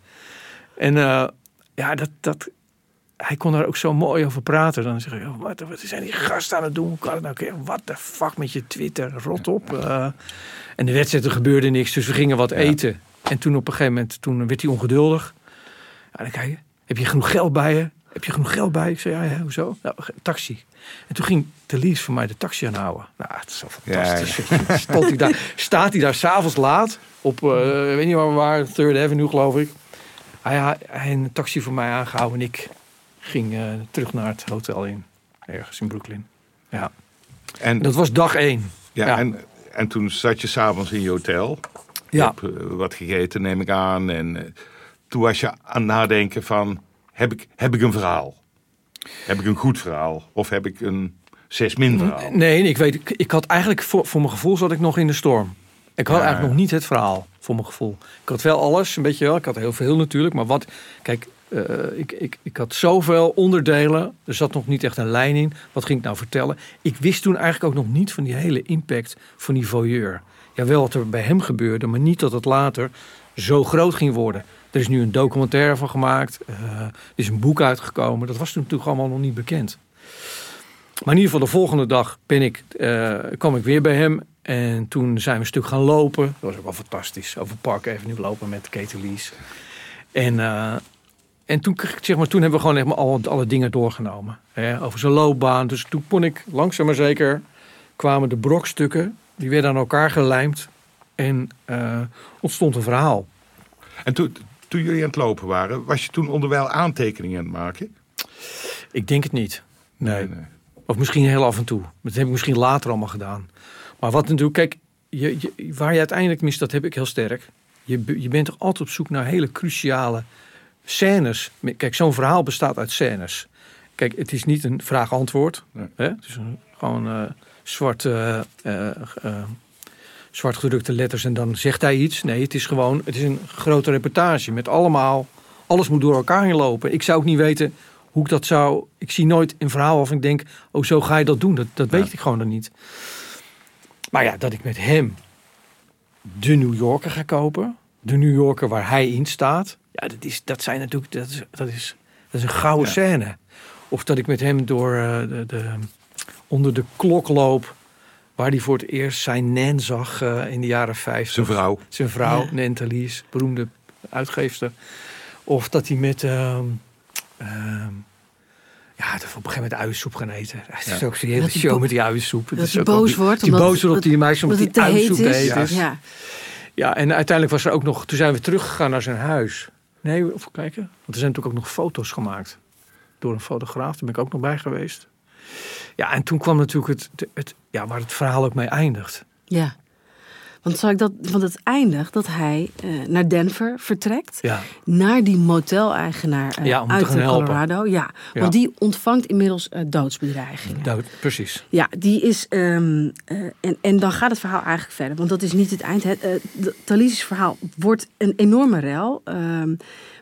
En eh, ja, dat, dat, hij kon daar ook zo mooi over praten. Dan zeg ik, oh, wat, wat zijn die gasten aan het doen? Hoe kan het nou? Wat de fuck met je Twitter? Rot op. Eh, en de wedstrijd, er gebeurde niks. Dus we gingen wat eten. En toen op een gegeven moment, toen werd hij ongeduldig. Ja, dan kijk je, heb je genoeg geld bij je? Heb je genoeg geld bij? Ik zei, ja, ja hoezo? Nou, taxi. En toen ging de Lies voor mij de taxi aanhouden. Nou, het is zo fantastisch. Stond hij daar, staat hij daar s'avonds laat op, ik weet niet waar we waren, Third Avenue geloof ik. Hij had een taxi voor mij aangehouden en ik ging eh, terug naar het hotel in, ergens in Brooklyn. Ja, En, dat was dag één. ja, ja. En, en toen zat je s'avonds in je hotel. Ja. eh, wat gegeten, neem ik aan. En toen was je aan het nadenken van... Heb ik, heb ik een verhaal? Heb ik een goed verhaal? Of heb ik een zes min verhaal? Nee, ik weet, ik, ik had eigenlijk, voor, voor mijn gevoel zat ik nog in de storm. Ik had Ja, eigenlijk nog niet het verhaal, voor mijn gevoel. Ik had wel alles, een beetje wel. Ik had heel veel natuurlijk. Maar wat, kijk, eh, ik, ik, ik had zoveel onderdelen. Er zat nog niet echt een lijn in. Wat ging ik nou vertellen? Ik wist toen eigenlijk ook nog niet van die hele impact van die voyeur. Ja, wel wat er bij hem gebeurde, maar niet dat het later zo groot ging worden. Er is nu een documentaire van gemaakt. eh, er is een boek uitgekomen. Dat was toen natuurlijk allemaal nog niet bekend. Maar in ieder geval de volgende dag ben ik, eh, kwam ik weer bij hem. En toen zijn we een stuk gaan lopen. Dat was ook wel fantastisch. Over Park Avenue lopen met Katie Lees. En, eh, en toen, zeg maar, toen hebben we gewoon echt maar alle, alle dingen doorgenomen. Hè, over zijn loopbaan. Dus toen kon ik langzaam maar zeker... kwamen de brokstukken. Die werden aan elkaar gelijmd. En ontstond een verhaal. En toen, toen jullie aan het lopen waren... was je toen onderwijl aantekeningen aan het maken? Ik denk het niet. Nee. Of misschien heel af en toe. Dat heb ik misschien later allemaal gedaan. Maar wat natuurlijk, kijk, je, je, waar je uiteindelijk mist, dat heb ik heel sterk. Je, je bent toch altijd op zoek naar hele cruciale scènes. Kijk, zo'n verhaal bestaat uit scènes. Kijk, het is niet een vraag-antwoord. Nee. Hè? Het is een, gewoon eh, zwart, eh, eh, eh, zwart gedrukte letters en dan zegt hij iets. Nee, het is gewoon het is een grote reportage met allemaal... Alles moet door elkaar heen lopen. Ik zou ook niet weten hoe ik dat zou... Ik zie nooit een verhaal of ik denk... Oh, zo ga je dat doen. Dat, dat weet ik gewoon dan niet. Maar ja, dat ik met hem de New Yorker ga kopen. De New Yorker waar hij in staat. Ja, dat, is, dat zijn natuurlijk... Dat is, dat is, dat is een gouden Ja. scène. Of dat ik met hem door eh, de, de, onder de klok loop... waar hij voor het eerst zijn Nan zag eh, in de jaren 50. Zijn vrouw. Zijn vrouw, Ja. Beroemde uitgeefster. Of dat hij met... ehm, ehm, ja, dat we op een gegeven moment uiensoep gaan eten. Het is Ja. ook zo'n hele Dat hij show met die uiensoep. Dat is hij boos die- wordt. Die omdat- boos wordt op die meisje omdat omdat die heet uiensoep is. heet is. Ja. Ja, en uiteindelijk was er ook nog... Toen zijn we teruggegaan naar zijn huis. Nee, even kijken. Want er zijn natuurlijk ook nog foto's gemaakt. Door een fotograaf. Daar ben ik ook nog bij geweest. Ja, en toen kwam natuurlijk het, het, ja, waar het verhaal ook mee eindigt. ja. Want, zal ik dat, want het eindigt dat hij eh, naar Denver vertrekt. Ja, Naar die moteleigenaar eh Ja, uit helpen. Colorado. Ja, Ja. want die ontvangt inmiddels eh, doodsbedreigingen. precies. Ja, die is. ehm, eh, en, en dan gaat het verhaal eigenlijk verder. Want dat is niet het eind. Het, verhaal wordt een enorme rel. ehm,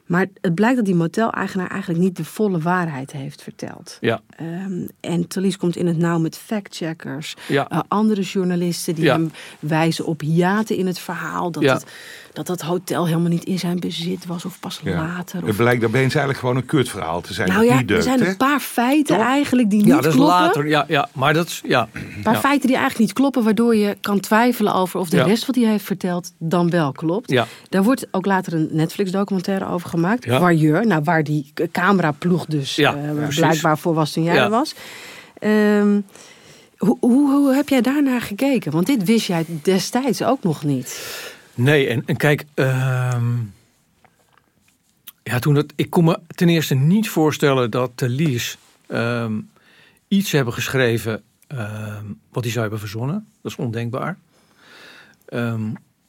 maar het blijkt dat die motel-eigenaar eigenlijk niet de volle waarheid heeft verteld. Ja, Ehm, en Thalys komt in het nauw met factcheckers. ja. eh, andere journalisten die Ja. hem wijzen op hiaten in het verhaal. Dat, Ja. het, dat dat hotel helemaal niet in zijn bezit was of pas Ja. later. Het Of, blijkt opeens eigenlijk gewoon een kutverhaal te zijn. nou ja, niet er zijn hè? een paar feiten Toch? eigenlijk die ja niet dat is kloppen. later. Ja, ja, maar dat is... Ja, Een paar ja. feiten die eigenlijk niet kloppen, waardoor je kan twijfelen over of de Ja. rest wat hij heeft verteld dan wel klopt. Ja. Daar wordt ook later een Netflix-documentaire over gemaakt. Ja. Waarjeur, nou, waar die cameraploeg dus Ja, eh, precies. blijkbaar voor was toen jij Ja. was. Ehm, hoe, hoe, hoe heb jij daarnaar gekeken? Want dit wist jij destijds ook nog niet. Nee, en, en kijk, ehm, Ja, toen dat, ik kon me ten eerste niet voorstellen dat de Lies ehm, iets hebben geschreven wat hij zou hebben verzonnen. Dat is ondenkbaar.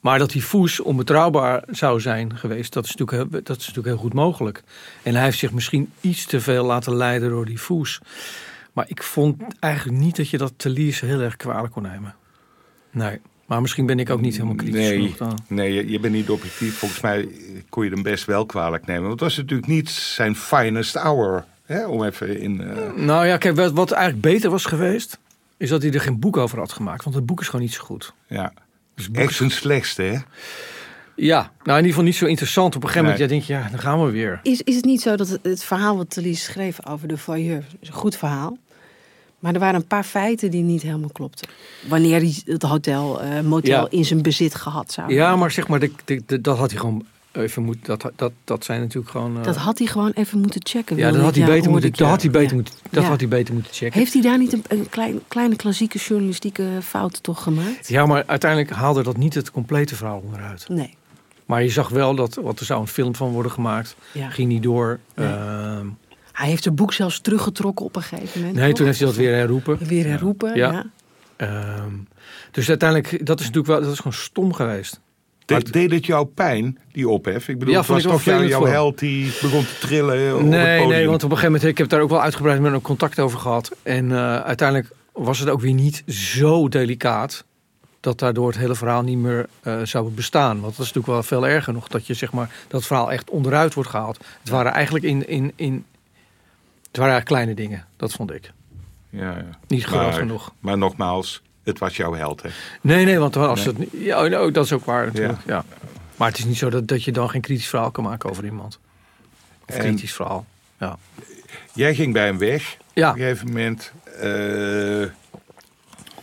Maar dat die Foes onbetrouwbaar zou zijn geweest, dat is, natuurlijk, heel- dat is natuurlijk heel goed mogelijk. En hij heeft zich misschien iets te veel laten leiden door die Foes. Maar ik vond eigenlijk niet dat je dat te Lies heel erg kwalijk kon nemen. Nee, maar misschien ben ik ook niet helemaal kritisch Nee, genoeg dan. nee je, je bent niet objectief. Volgens mij kon je hem best wel kwalijk nemen. Want het was natuurlijk niet zijn finest hour. Hè, om even in... eh, Nou ja, kijk, wat, wat eigenlijk beter was geweest, is dat hij er geen boek over had gemaakt. Want het boek is gewoon niet zo goed. ja. Dus Echt zijn slechtste, hè? Ja, nou in ieder geval niet zo interessant. Op een gegeven Nee. moment ja, denk je, ja, dan gaan we weer. Is, is het niet zo dat het, het verhaal wat Thalys schreef over de voyeur... is een goed verhaal... Maar er waren een paar feiten die niet helemaal klopten. Wanneer hij het hotel, eh, motel Ja. in zijn bezit gehad zou Ja, maar zeg maar, de, de- de- dat had hij gewoon even moeten. Dat, dat, dat zijn natuurlijk gewoon. eh, Dat had hij gewoon even moeten checken. ja, dat had hij beter moeten. Dat had hij beter Ja. moeten. Dat Ja. had hij beter moeten checken. Heeft hij daar niet een, een klein, kleine klassieke journalistieke fout toch gemaakt? Ja, maar uiteindelijk haalde dat niet het complete verhaal onderuit. Nee. Maar je zag wel dat, want er zou een film van worden gemaakt. Ja. Ging niet door. Nee. Ehm, Hij heeft zijn boek zelfs teruggetrokken op een gegeven moment. nee, toch? toen heeft hij dat weer herroepen. Weer herroepen, ja. Ja. Ehm, dus uiteindelijk, dat is natuurlijk wel, dat is gewoon stom geweest. De- Maar- deed het jou pijn, die ophef? Ik bedoel, Ja, het was toch jou, jouw held die begon te trillen op het Nee, podium? nee, want op een gegeven moment, ik heb daar ook wel uitgebreid met hem contact over gehad. En eh, uiteindelijk was het ook weer niet zo delicaat dat daardoor het hele verhaal niet meer eh, zou bestaan. Want dat is natuurlijk wel veel erger nog, dat je zeg maar dat verhaal echt onderuit wordt gehaald. Het waren eigenlijk in, in, in het waren kleine dingen, dat vond ik. Ja, ja. Niet groot Maar- genoeg. Maar nogmaals, het was jouw held, hè? Nee, nee, want als Nee. het ja, nou, dat is ook waar natuurlijk. Ja. Maar het is niet zo dat, dat je dan geen kritisch verhaal kan maken over iemand. Of En- kritisch verhaal. Ja. Jij ging bij hem weg. Ja. Op een gegeven moment.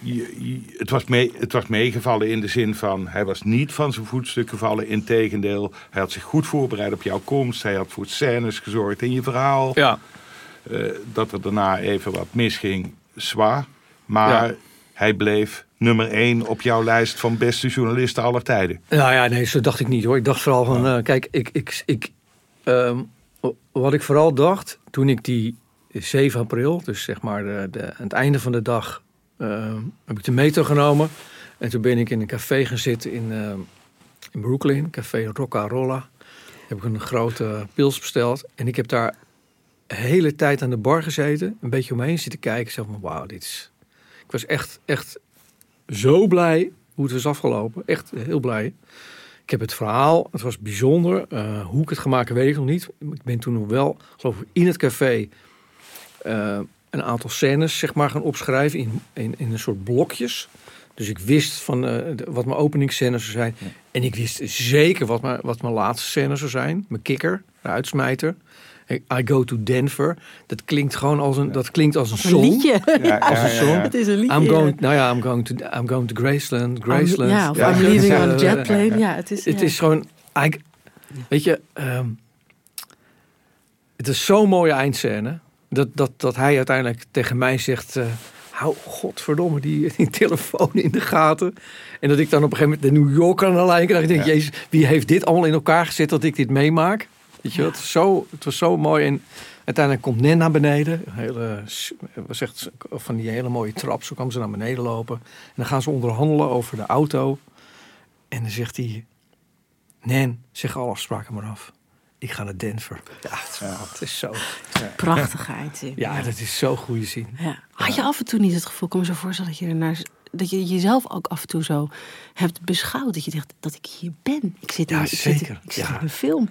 je- je- het, was mee, het was meegevallen in de zin van... hij was niet van zijn voetstuk gevallen. Integendeel, hij had zich goed voorbereid op jouw komst. Hij had voor scènes gezorgd in je verhaal. Ja. Eh, dat er daarna even wat misging, zwaar. Maar Ja. Hij bleef nummer één op jouw lijst van beste journalisten aller tijden. Nou ja, nee, zo dacht ik niet hoor. Ik dacht vooral van, eh, kijk, ik, ik, ik, ehm, wat ik vooral dacht toen ik die 7 april, dus zeg maar de, de, aan het einde van de dag, ehm, heb ik de metro genomen. En toen ben ik in een café gaan zitten in, ehm, in Brooklyn, café Rocca Rolla. Heb ik een grote pils besteld. En ik heb daar de hele tijd aan de bar gezeten, een beetje omheen zitten kijken. Zo van, wauw, dit is... Ik was echt, echt zo blij hoe het was afgelopen. Echt heel blij. Ik heb het verhaal, het was bijzonder. Eh, hoe ik het gemaakt heb, weet ik nog niet. Ik ben toen nog wel, geloof ik, in het café eh, een aantal scènes zeg maar, gaan opschrijven in, in, in een soort blokjes. Dus ik wist van eh, wat mijn openingsscènes zou zijn. En ik wist zeker wat mijn, wat mijn laatste scène zou zijn. Mijn kikker, de uitsmijter. I go to Denver. Dat klinkt gewoon als een, dat klinkt als een Een song. liedje. Ja, Als een song. Het is een liedje. I'm going, nou ja, I'm going to, I'm going to Graceland, Graceland. Ja, of Ja. I'm leaving on a jet plane. Ja, het is, Het ja. is gewoon, eigenlijk- weet je, ehm, het is zo'n mooie eindscène dat, dat, dat hij uiteindelijk tegen mij zegt, eh, hou godverdomme die, die telefoon in de gaten. En dat ik dan op een gegeven moment de New Yorker aan de lijn krijg. Ik denk, jezus, wie heeft dit allemaal in elkaar gezet dat ik dit meemaak? Weet je, het, is zo, het was zo mooi. En uiteindelijk komt Nen naar beneden. Een hele, echt van die hele mooie trap. Zo kwam ze naar beneden lopen. En dan gaan ze onderhandelen over de auto. En dan zegt hij, Nen, zeg alle afspraken maar af. Ik ga naar Denver. Ja, het, het is zo. prachtigheid. Ja, dat is zo goede zin. Ja. Had je af en toe niet het gevoel, ik kan me zo voorstellen dat je ernaar dat je jezelf ook af en toe zo hebt beschouwd. Dat je dacht dat ik hier ben. Ik zit, in, Ja, ik zit, zeker. ik zit Ja. in een film.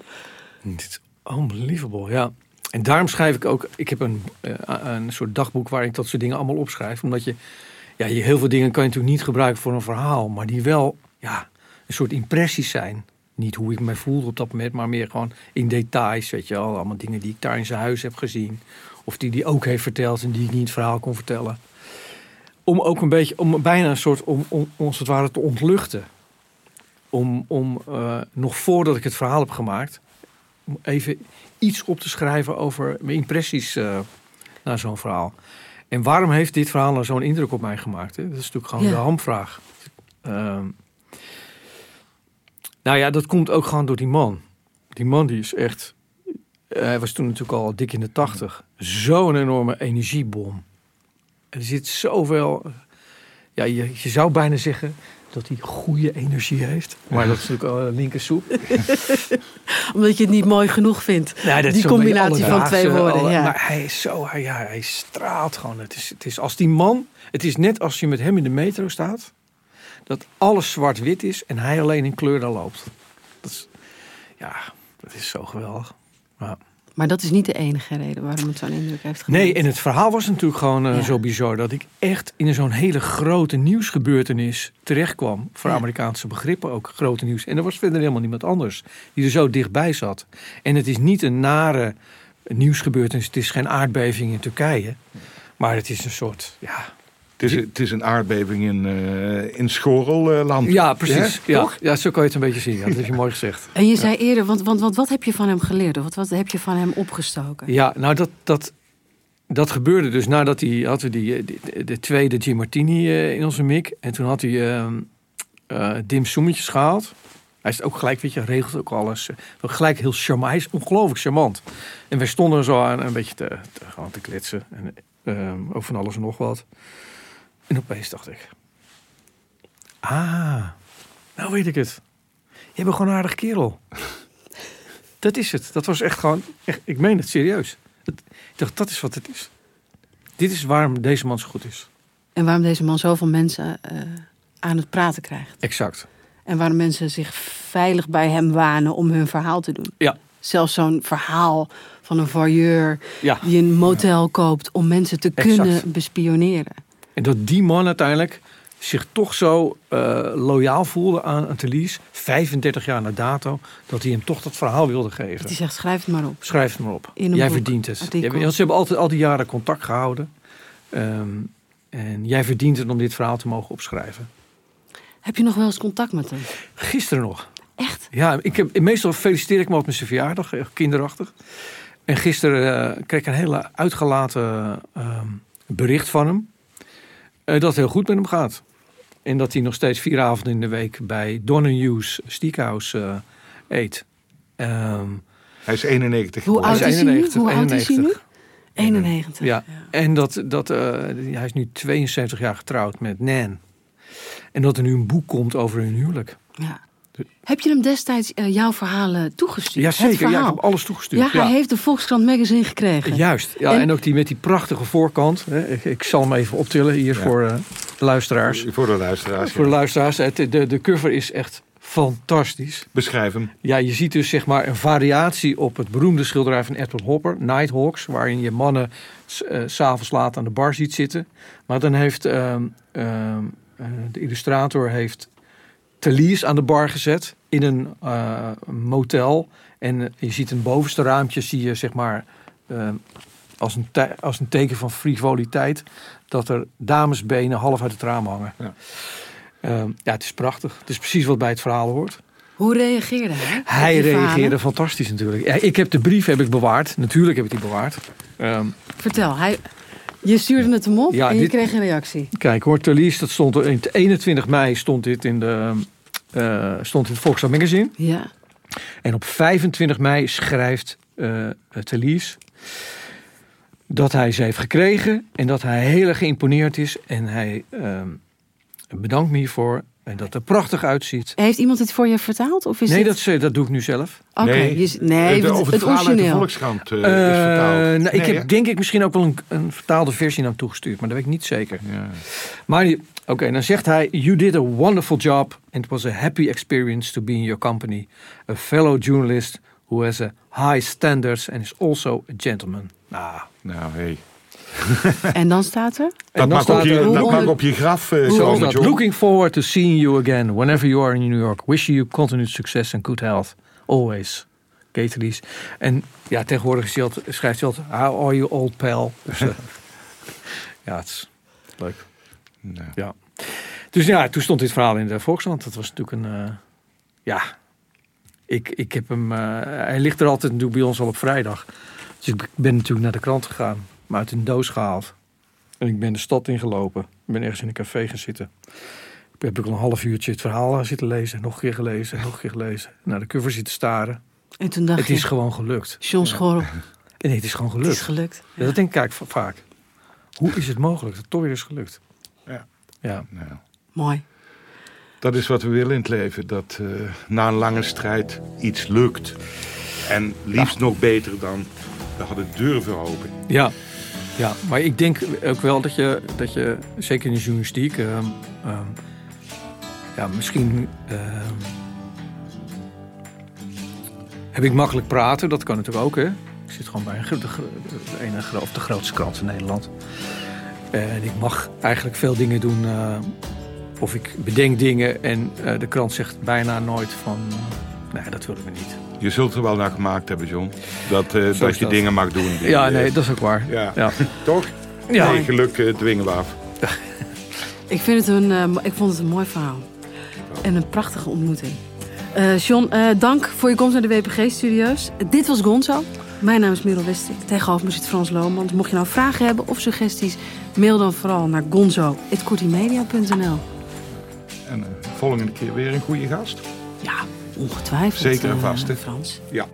Dit is unbelievable, ja. En daarom schrijf ik ook... Ik heb een, eh, een soort dagboek waar ik dat soort dingen allemaal opschrijf. Omdat je... Ja, je, heel veel dingen kan je natuurlijk niet gebruiken voor een verhaal. Maar die wel, ja, een soort impressies zijn. Niet hoe ik me voelde op dat moment, maar meer gewoon in details. Weet je wel, allemaal dingen die ik daar in zijn huis heb gezien. Of die hij ook heeft verteld en die ik niet het verhaal kon vertellen. Om ook een beetje, om bijna een soort, om, ons het ware te ontluchten. Om, om eh, nog voordat ik het verhaal heb gemaakt, even iets op te schrijven over mijn impressies eh, naar zo'n verhaal. En waarom heeft dit verhaal nou zo'n indruk op mij gemaakt? Hè? Dat is natuurlijk gewoon Ja. de hamvraag. Ehm, nou ja, dat komt ook gewoon door die man. Die man die is echt hij was toen natuurlijk al dik in de tachtig. Zo'n enorme energiebom. Er zit zoveel... Ja, je, je zou bijna zeggen dat hij goede energie heeft. Maar dat is natuurlijk al een linkersoep. Omdat je het niet mooi genoeg vindt. Die combinatie van twee woorden. alle- ja. Maar hij is zo, hij, ja, hij straalt gewoon. Het is, het is als die man, het is net als je met hem in de metro staat, dat alles zwart-wit is en hij alleen in kleur daar loopt. Dat is, ja, dat is zo geweldig. Ja. Maar dat is niet de enige reden waarom het zo'n indruk heeft gemaakt. Nee, en het verhaal was natuurlijk gewoon eh, Ja. zo bizar dat ik echt in zo'n hele grote nieuwsgebeurtenis terechtkwam. Voor Ja. Amerikaanse begrippen ook grote nieuws. En er was verder helemaal niemand anders die er zo dichtbij zat. En het is niet een nare nieuwsgebeurtenis. Het is geen aardbeving in Turkije. Maar het is een soort, ja... Het is, het is een aardbeving in, eh in Schorelland. Ja, precies. Ja, Ja, toch? ja, zo kan je het een beetje zien. Ja, dat heb je mooi gezegd. En je zei eerder, want, want, want wat heb je van hem geleerd? Of Wat, wat heb je van hem opgestoken? Ja, nou dat, dat, dat gebeurde dus nadat hij had we die, eh, de, de tweede Jim Martini eh, in onze mik. En toen had hij ehm eh dim soemetjes gehaald. Hij is ook gelijk, weet je, regelt ook alles. Gelijk heel charmant. Hij is ongelooflijk charmant. En wij stonden zo aan een beetje te, te, gewoon te kletsen. En, ehm, over van alles en nog wat. En opeens dacht ik... Ah, nou weet ik het. Je bent gewoon een aardig kerel. Dat is het. Dat was echt gewoon. Echt, ik meen het serieus. Ik dacht, dat is wat het is. Dit is waarom deze man zo goed is. En waarom deze man zoveel mensen eh, aan het praten krijgt. Exact. En waarom mensen zich veilig bij hem wanen om hun verhaal te doen. Ja. Zelfs zo'n verhaal van een voyeur Ja. die een motel koopt om mensen te Exact. kunnen bespioneren. En dat die man uiteindelijk zich toch zo eh, loyaal voelde aan, Thalys, 35 jaar na dato, dat hij hem toch dat verhaal wilde geven. Die zegt, schrijf het maar op. Schrijf het maar op. Jij boek, verdient het. Jij- ze hebben altijd al die jaren contact gehouden. Ehm, en jij verdient het om dit verhaal te mogen opschrijven. Heb je nog wel eens contact met hem? Gisteren nog. Echt? Ja, ik heb, meestal feliciteer ik me op mijn verjaardag, echt kinderachtig. En gisteren eh, kreeg ik een hele uitgelaten ehm, bericht van hem. Eh, dat het heel goed met hem gaat. En dat hij nog steeds vier avonden in de week bij Donahue Steakhouse eh, eet. Ehm, Hij is 91. Hoe oud is hij nu? 91, Hoe oud is hij nu? 91. 91. ja. En dat, dat, eh, hij is nu 72 jaar getrouwd met Nan. En dat er nu een boek komt over hun huwelijk. Ja. Heb je hem destijds eh, jouw verhalen toegestuurd? Ja, Het zeker. Ja, ik heb alles toegestuurd. Ja, hij heeft de Volkskrant magazine gekregen. Juist, ja, en, En- ook die met die prachtige voorkant. Hè. Ik, ik zal hem even optillen hier Ja. voor eh, de luisteraars. Voor de luisteraars. Voor de luisteraars, het, de, de cover is echt fantastisch. Beschrijf hem. Ja, je ziet dus zeg maar een variatie op het beroemde schilderij van Edward Hopper, Nighthawks, waarin je mannen s- eh, s s'avonds laat aan de bar ziet zitten. Maar dan heeft ehm, ehm, eh, de illustrator heeft Thalys aan de bar gezet in een eh, motel. En eh, je ziet een bovenste raampje, zie je zeg maar ehm, als, een te- als een teken van frivoliteit, dat er damesbenen half uit het raam hangen. Ja. Ehm, ja, het is prachtig. Het is precies wat bij het verhaal hoort. Hoe reageerde hij? Hij reageerde verhalen? fantastisch natuurlijk. Ja, ik heb de brief heb ik bewaard. Natuurlijk heb ik die bewaard. Ehm, Vertel, hij, je stuurde het hem op Ja, en je dit- kreeg een reactie. kijk hoor, Thalys, dat stond er in 21 mei stond dit in de eh stond in het Volkswagen Magazine. Ja. En op 25 mei schrijft eh Thalys dat hij ze heeft gekregen en dat hij heel erg geïmponeerd is en hij ehm, bedankt me hiervoor en dat er prachtig uitziet. Heeft iemand het voor je vertaald? Of is Nee, dit... dat, ze- dat doe ik nu zelf. Oké, Nee, je- nee, de- het, over het, het verhaal uit de origineel. Volkskrant eh, is Eh, vertaald. nou, ik hè? heb denk ik misschien ook wel een, een vertaalde versie naar hem toegestuurd, maar dat weet ik niet zeker. Ja. Maar oké, dan zegt hij: You did a wonderful job and it was a happy experience to be in your company. A fellow journalist who has a high standards and is also a gentleman. Nou, Nou, hey. En dan staat er? Dat dan mag, op staat je, er, dat mag op je graf komen. John. Looking forward to seeing you again whenever you are in New York. Wishing you continued success and good health. Always. Ketelis. En ja, tegenwoordig is hij altijd, schrijft hij altijd, how are you old pal? Dus, eh, ja, het is leuk. Nou, Ja. Dus ja, toen stond dit verhaal in de Volkskrant. Dat was natuurlijk een... eh, ja, ik, ik heb hem... hij ligt er altijd natuurlijk bij ons al op vrijdag. Dus ik ben natuurlijk naar de krant gegaan. Maar uit een doos gehaald. En ik ben de stad ingelopen. Ik ben ergens in een café gaan zitten. Ik heb ook al een half uurtje het verhaal zitten lezen. Nog een keer gelezen, nog een keer gelezen. Naar de cover zitten staren. En toen dacht Het je, is gewoon gelukt. John Schorl, Nee, het is gewoon het gelukt. is gelukt. Ja, dat denk ik vaak. Hoe is het mogelijk dat het toch weer is gelukt? Ja. Ja. Nou, Mooi. dat is wat we willen in het leven. Dat eh, na een lange strijd iets lukt. En liefst nog beter dan we hadden durven hopen. Ja, ja, maar ik denk ook wel dat je, dat je zeker in de journalistiek, ehm, ehm, ja, misschien ehm, heb ik makkelijk praten, dat kan natuurlijk ook, hè. Ik zit gewoon bij een, de, de of de grootste krant in Nederland. En ik mag eigenlijk veel dingen doen, eh, of ik bedenk dingen en eh, de krant zegt bijna nooit van, nee, dat willen we niet. Je zult er wel naar gemaakt hebben, John. Dat, eh, dat je dat. dingen mag doen. die, Ja, eh, nee, dat is ook waar. Ja. Ja. Toch? Ja. Nee, geluk eh, dwingen we af. Ik, vind het een, ik vond het een mooi verhaal. En een prachtige ontmoeting. Eh John, eh, dank voor je komst naar de WPG-studio's. Dit was Gonzo. Mijn naam is Merel Westrik. Tegenover me zit Frans Lohmans. Mocht je nou vragen hebben of suggesties... mail dan vooral naar gonzo.kortimedia.nl. En eh, volgende keer weer een goede gast. Ja, ongetwijfeld. Zeker en eh, vast, hè? Frans. Ja.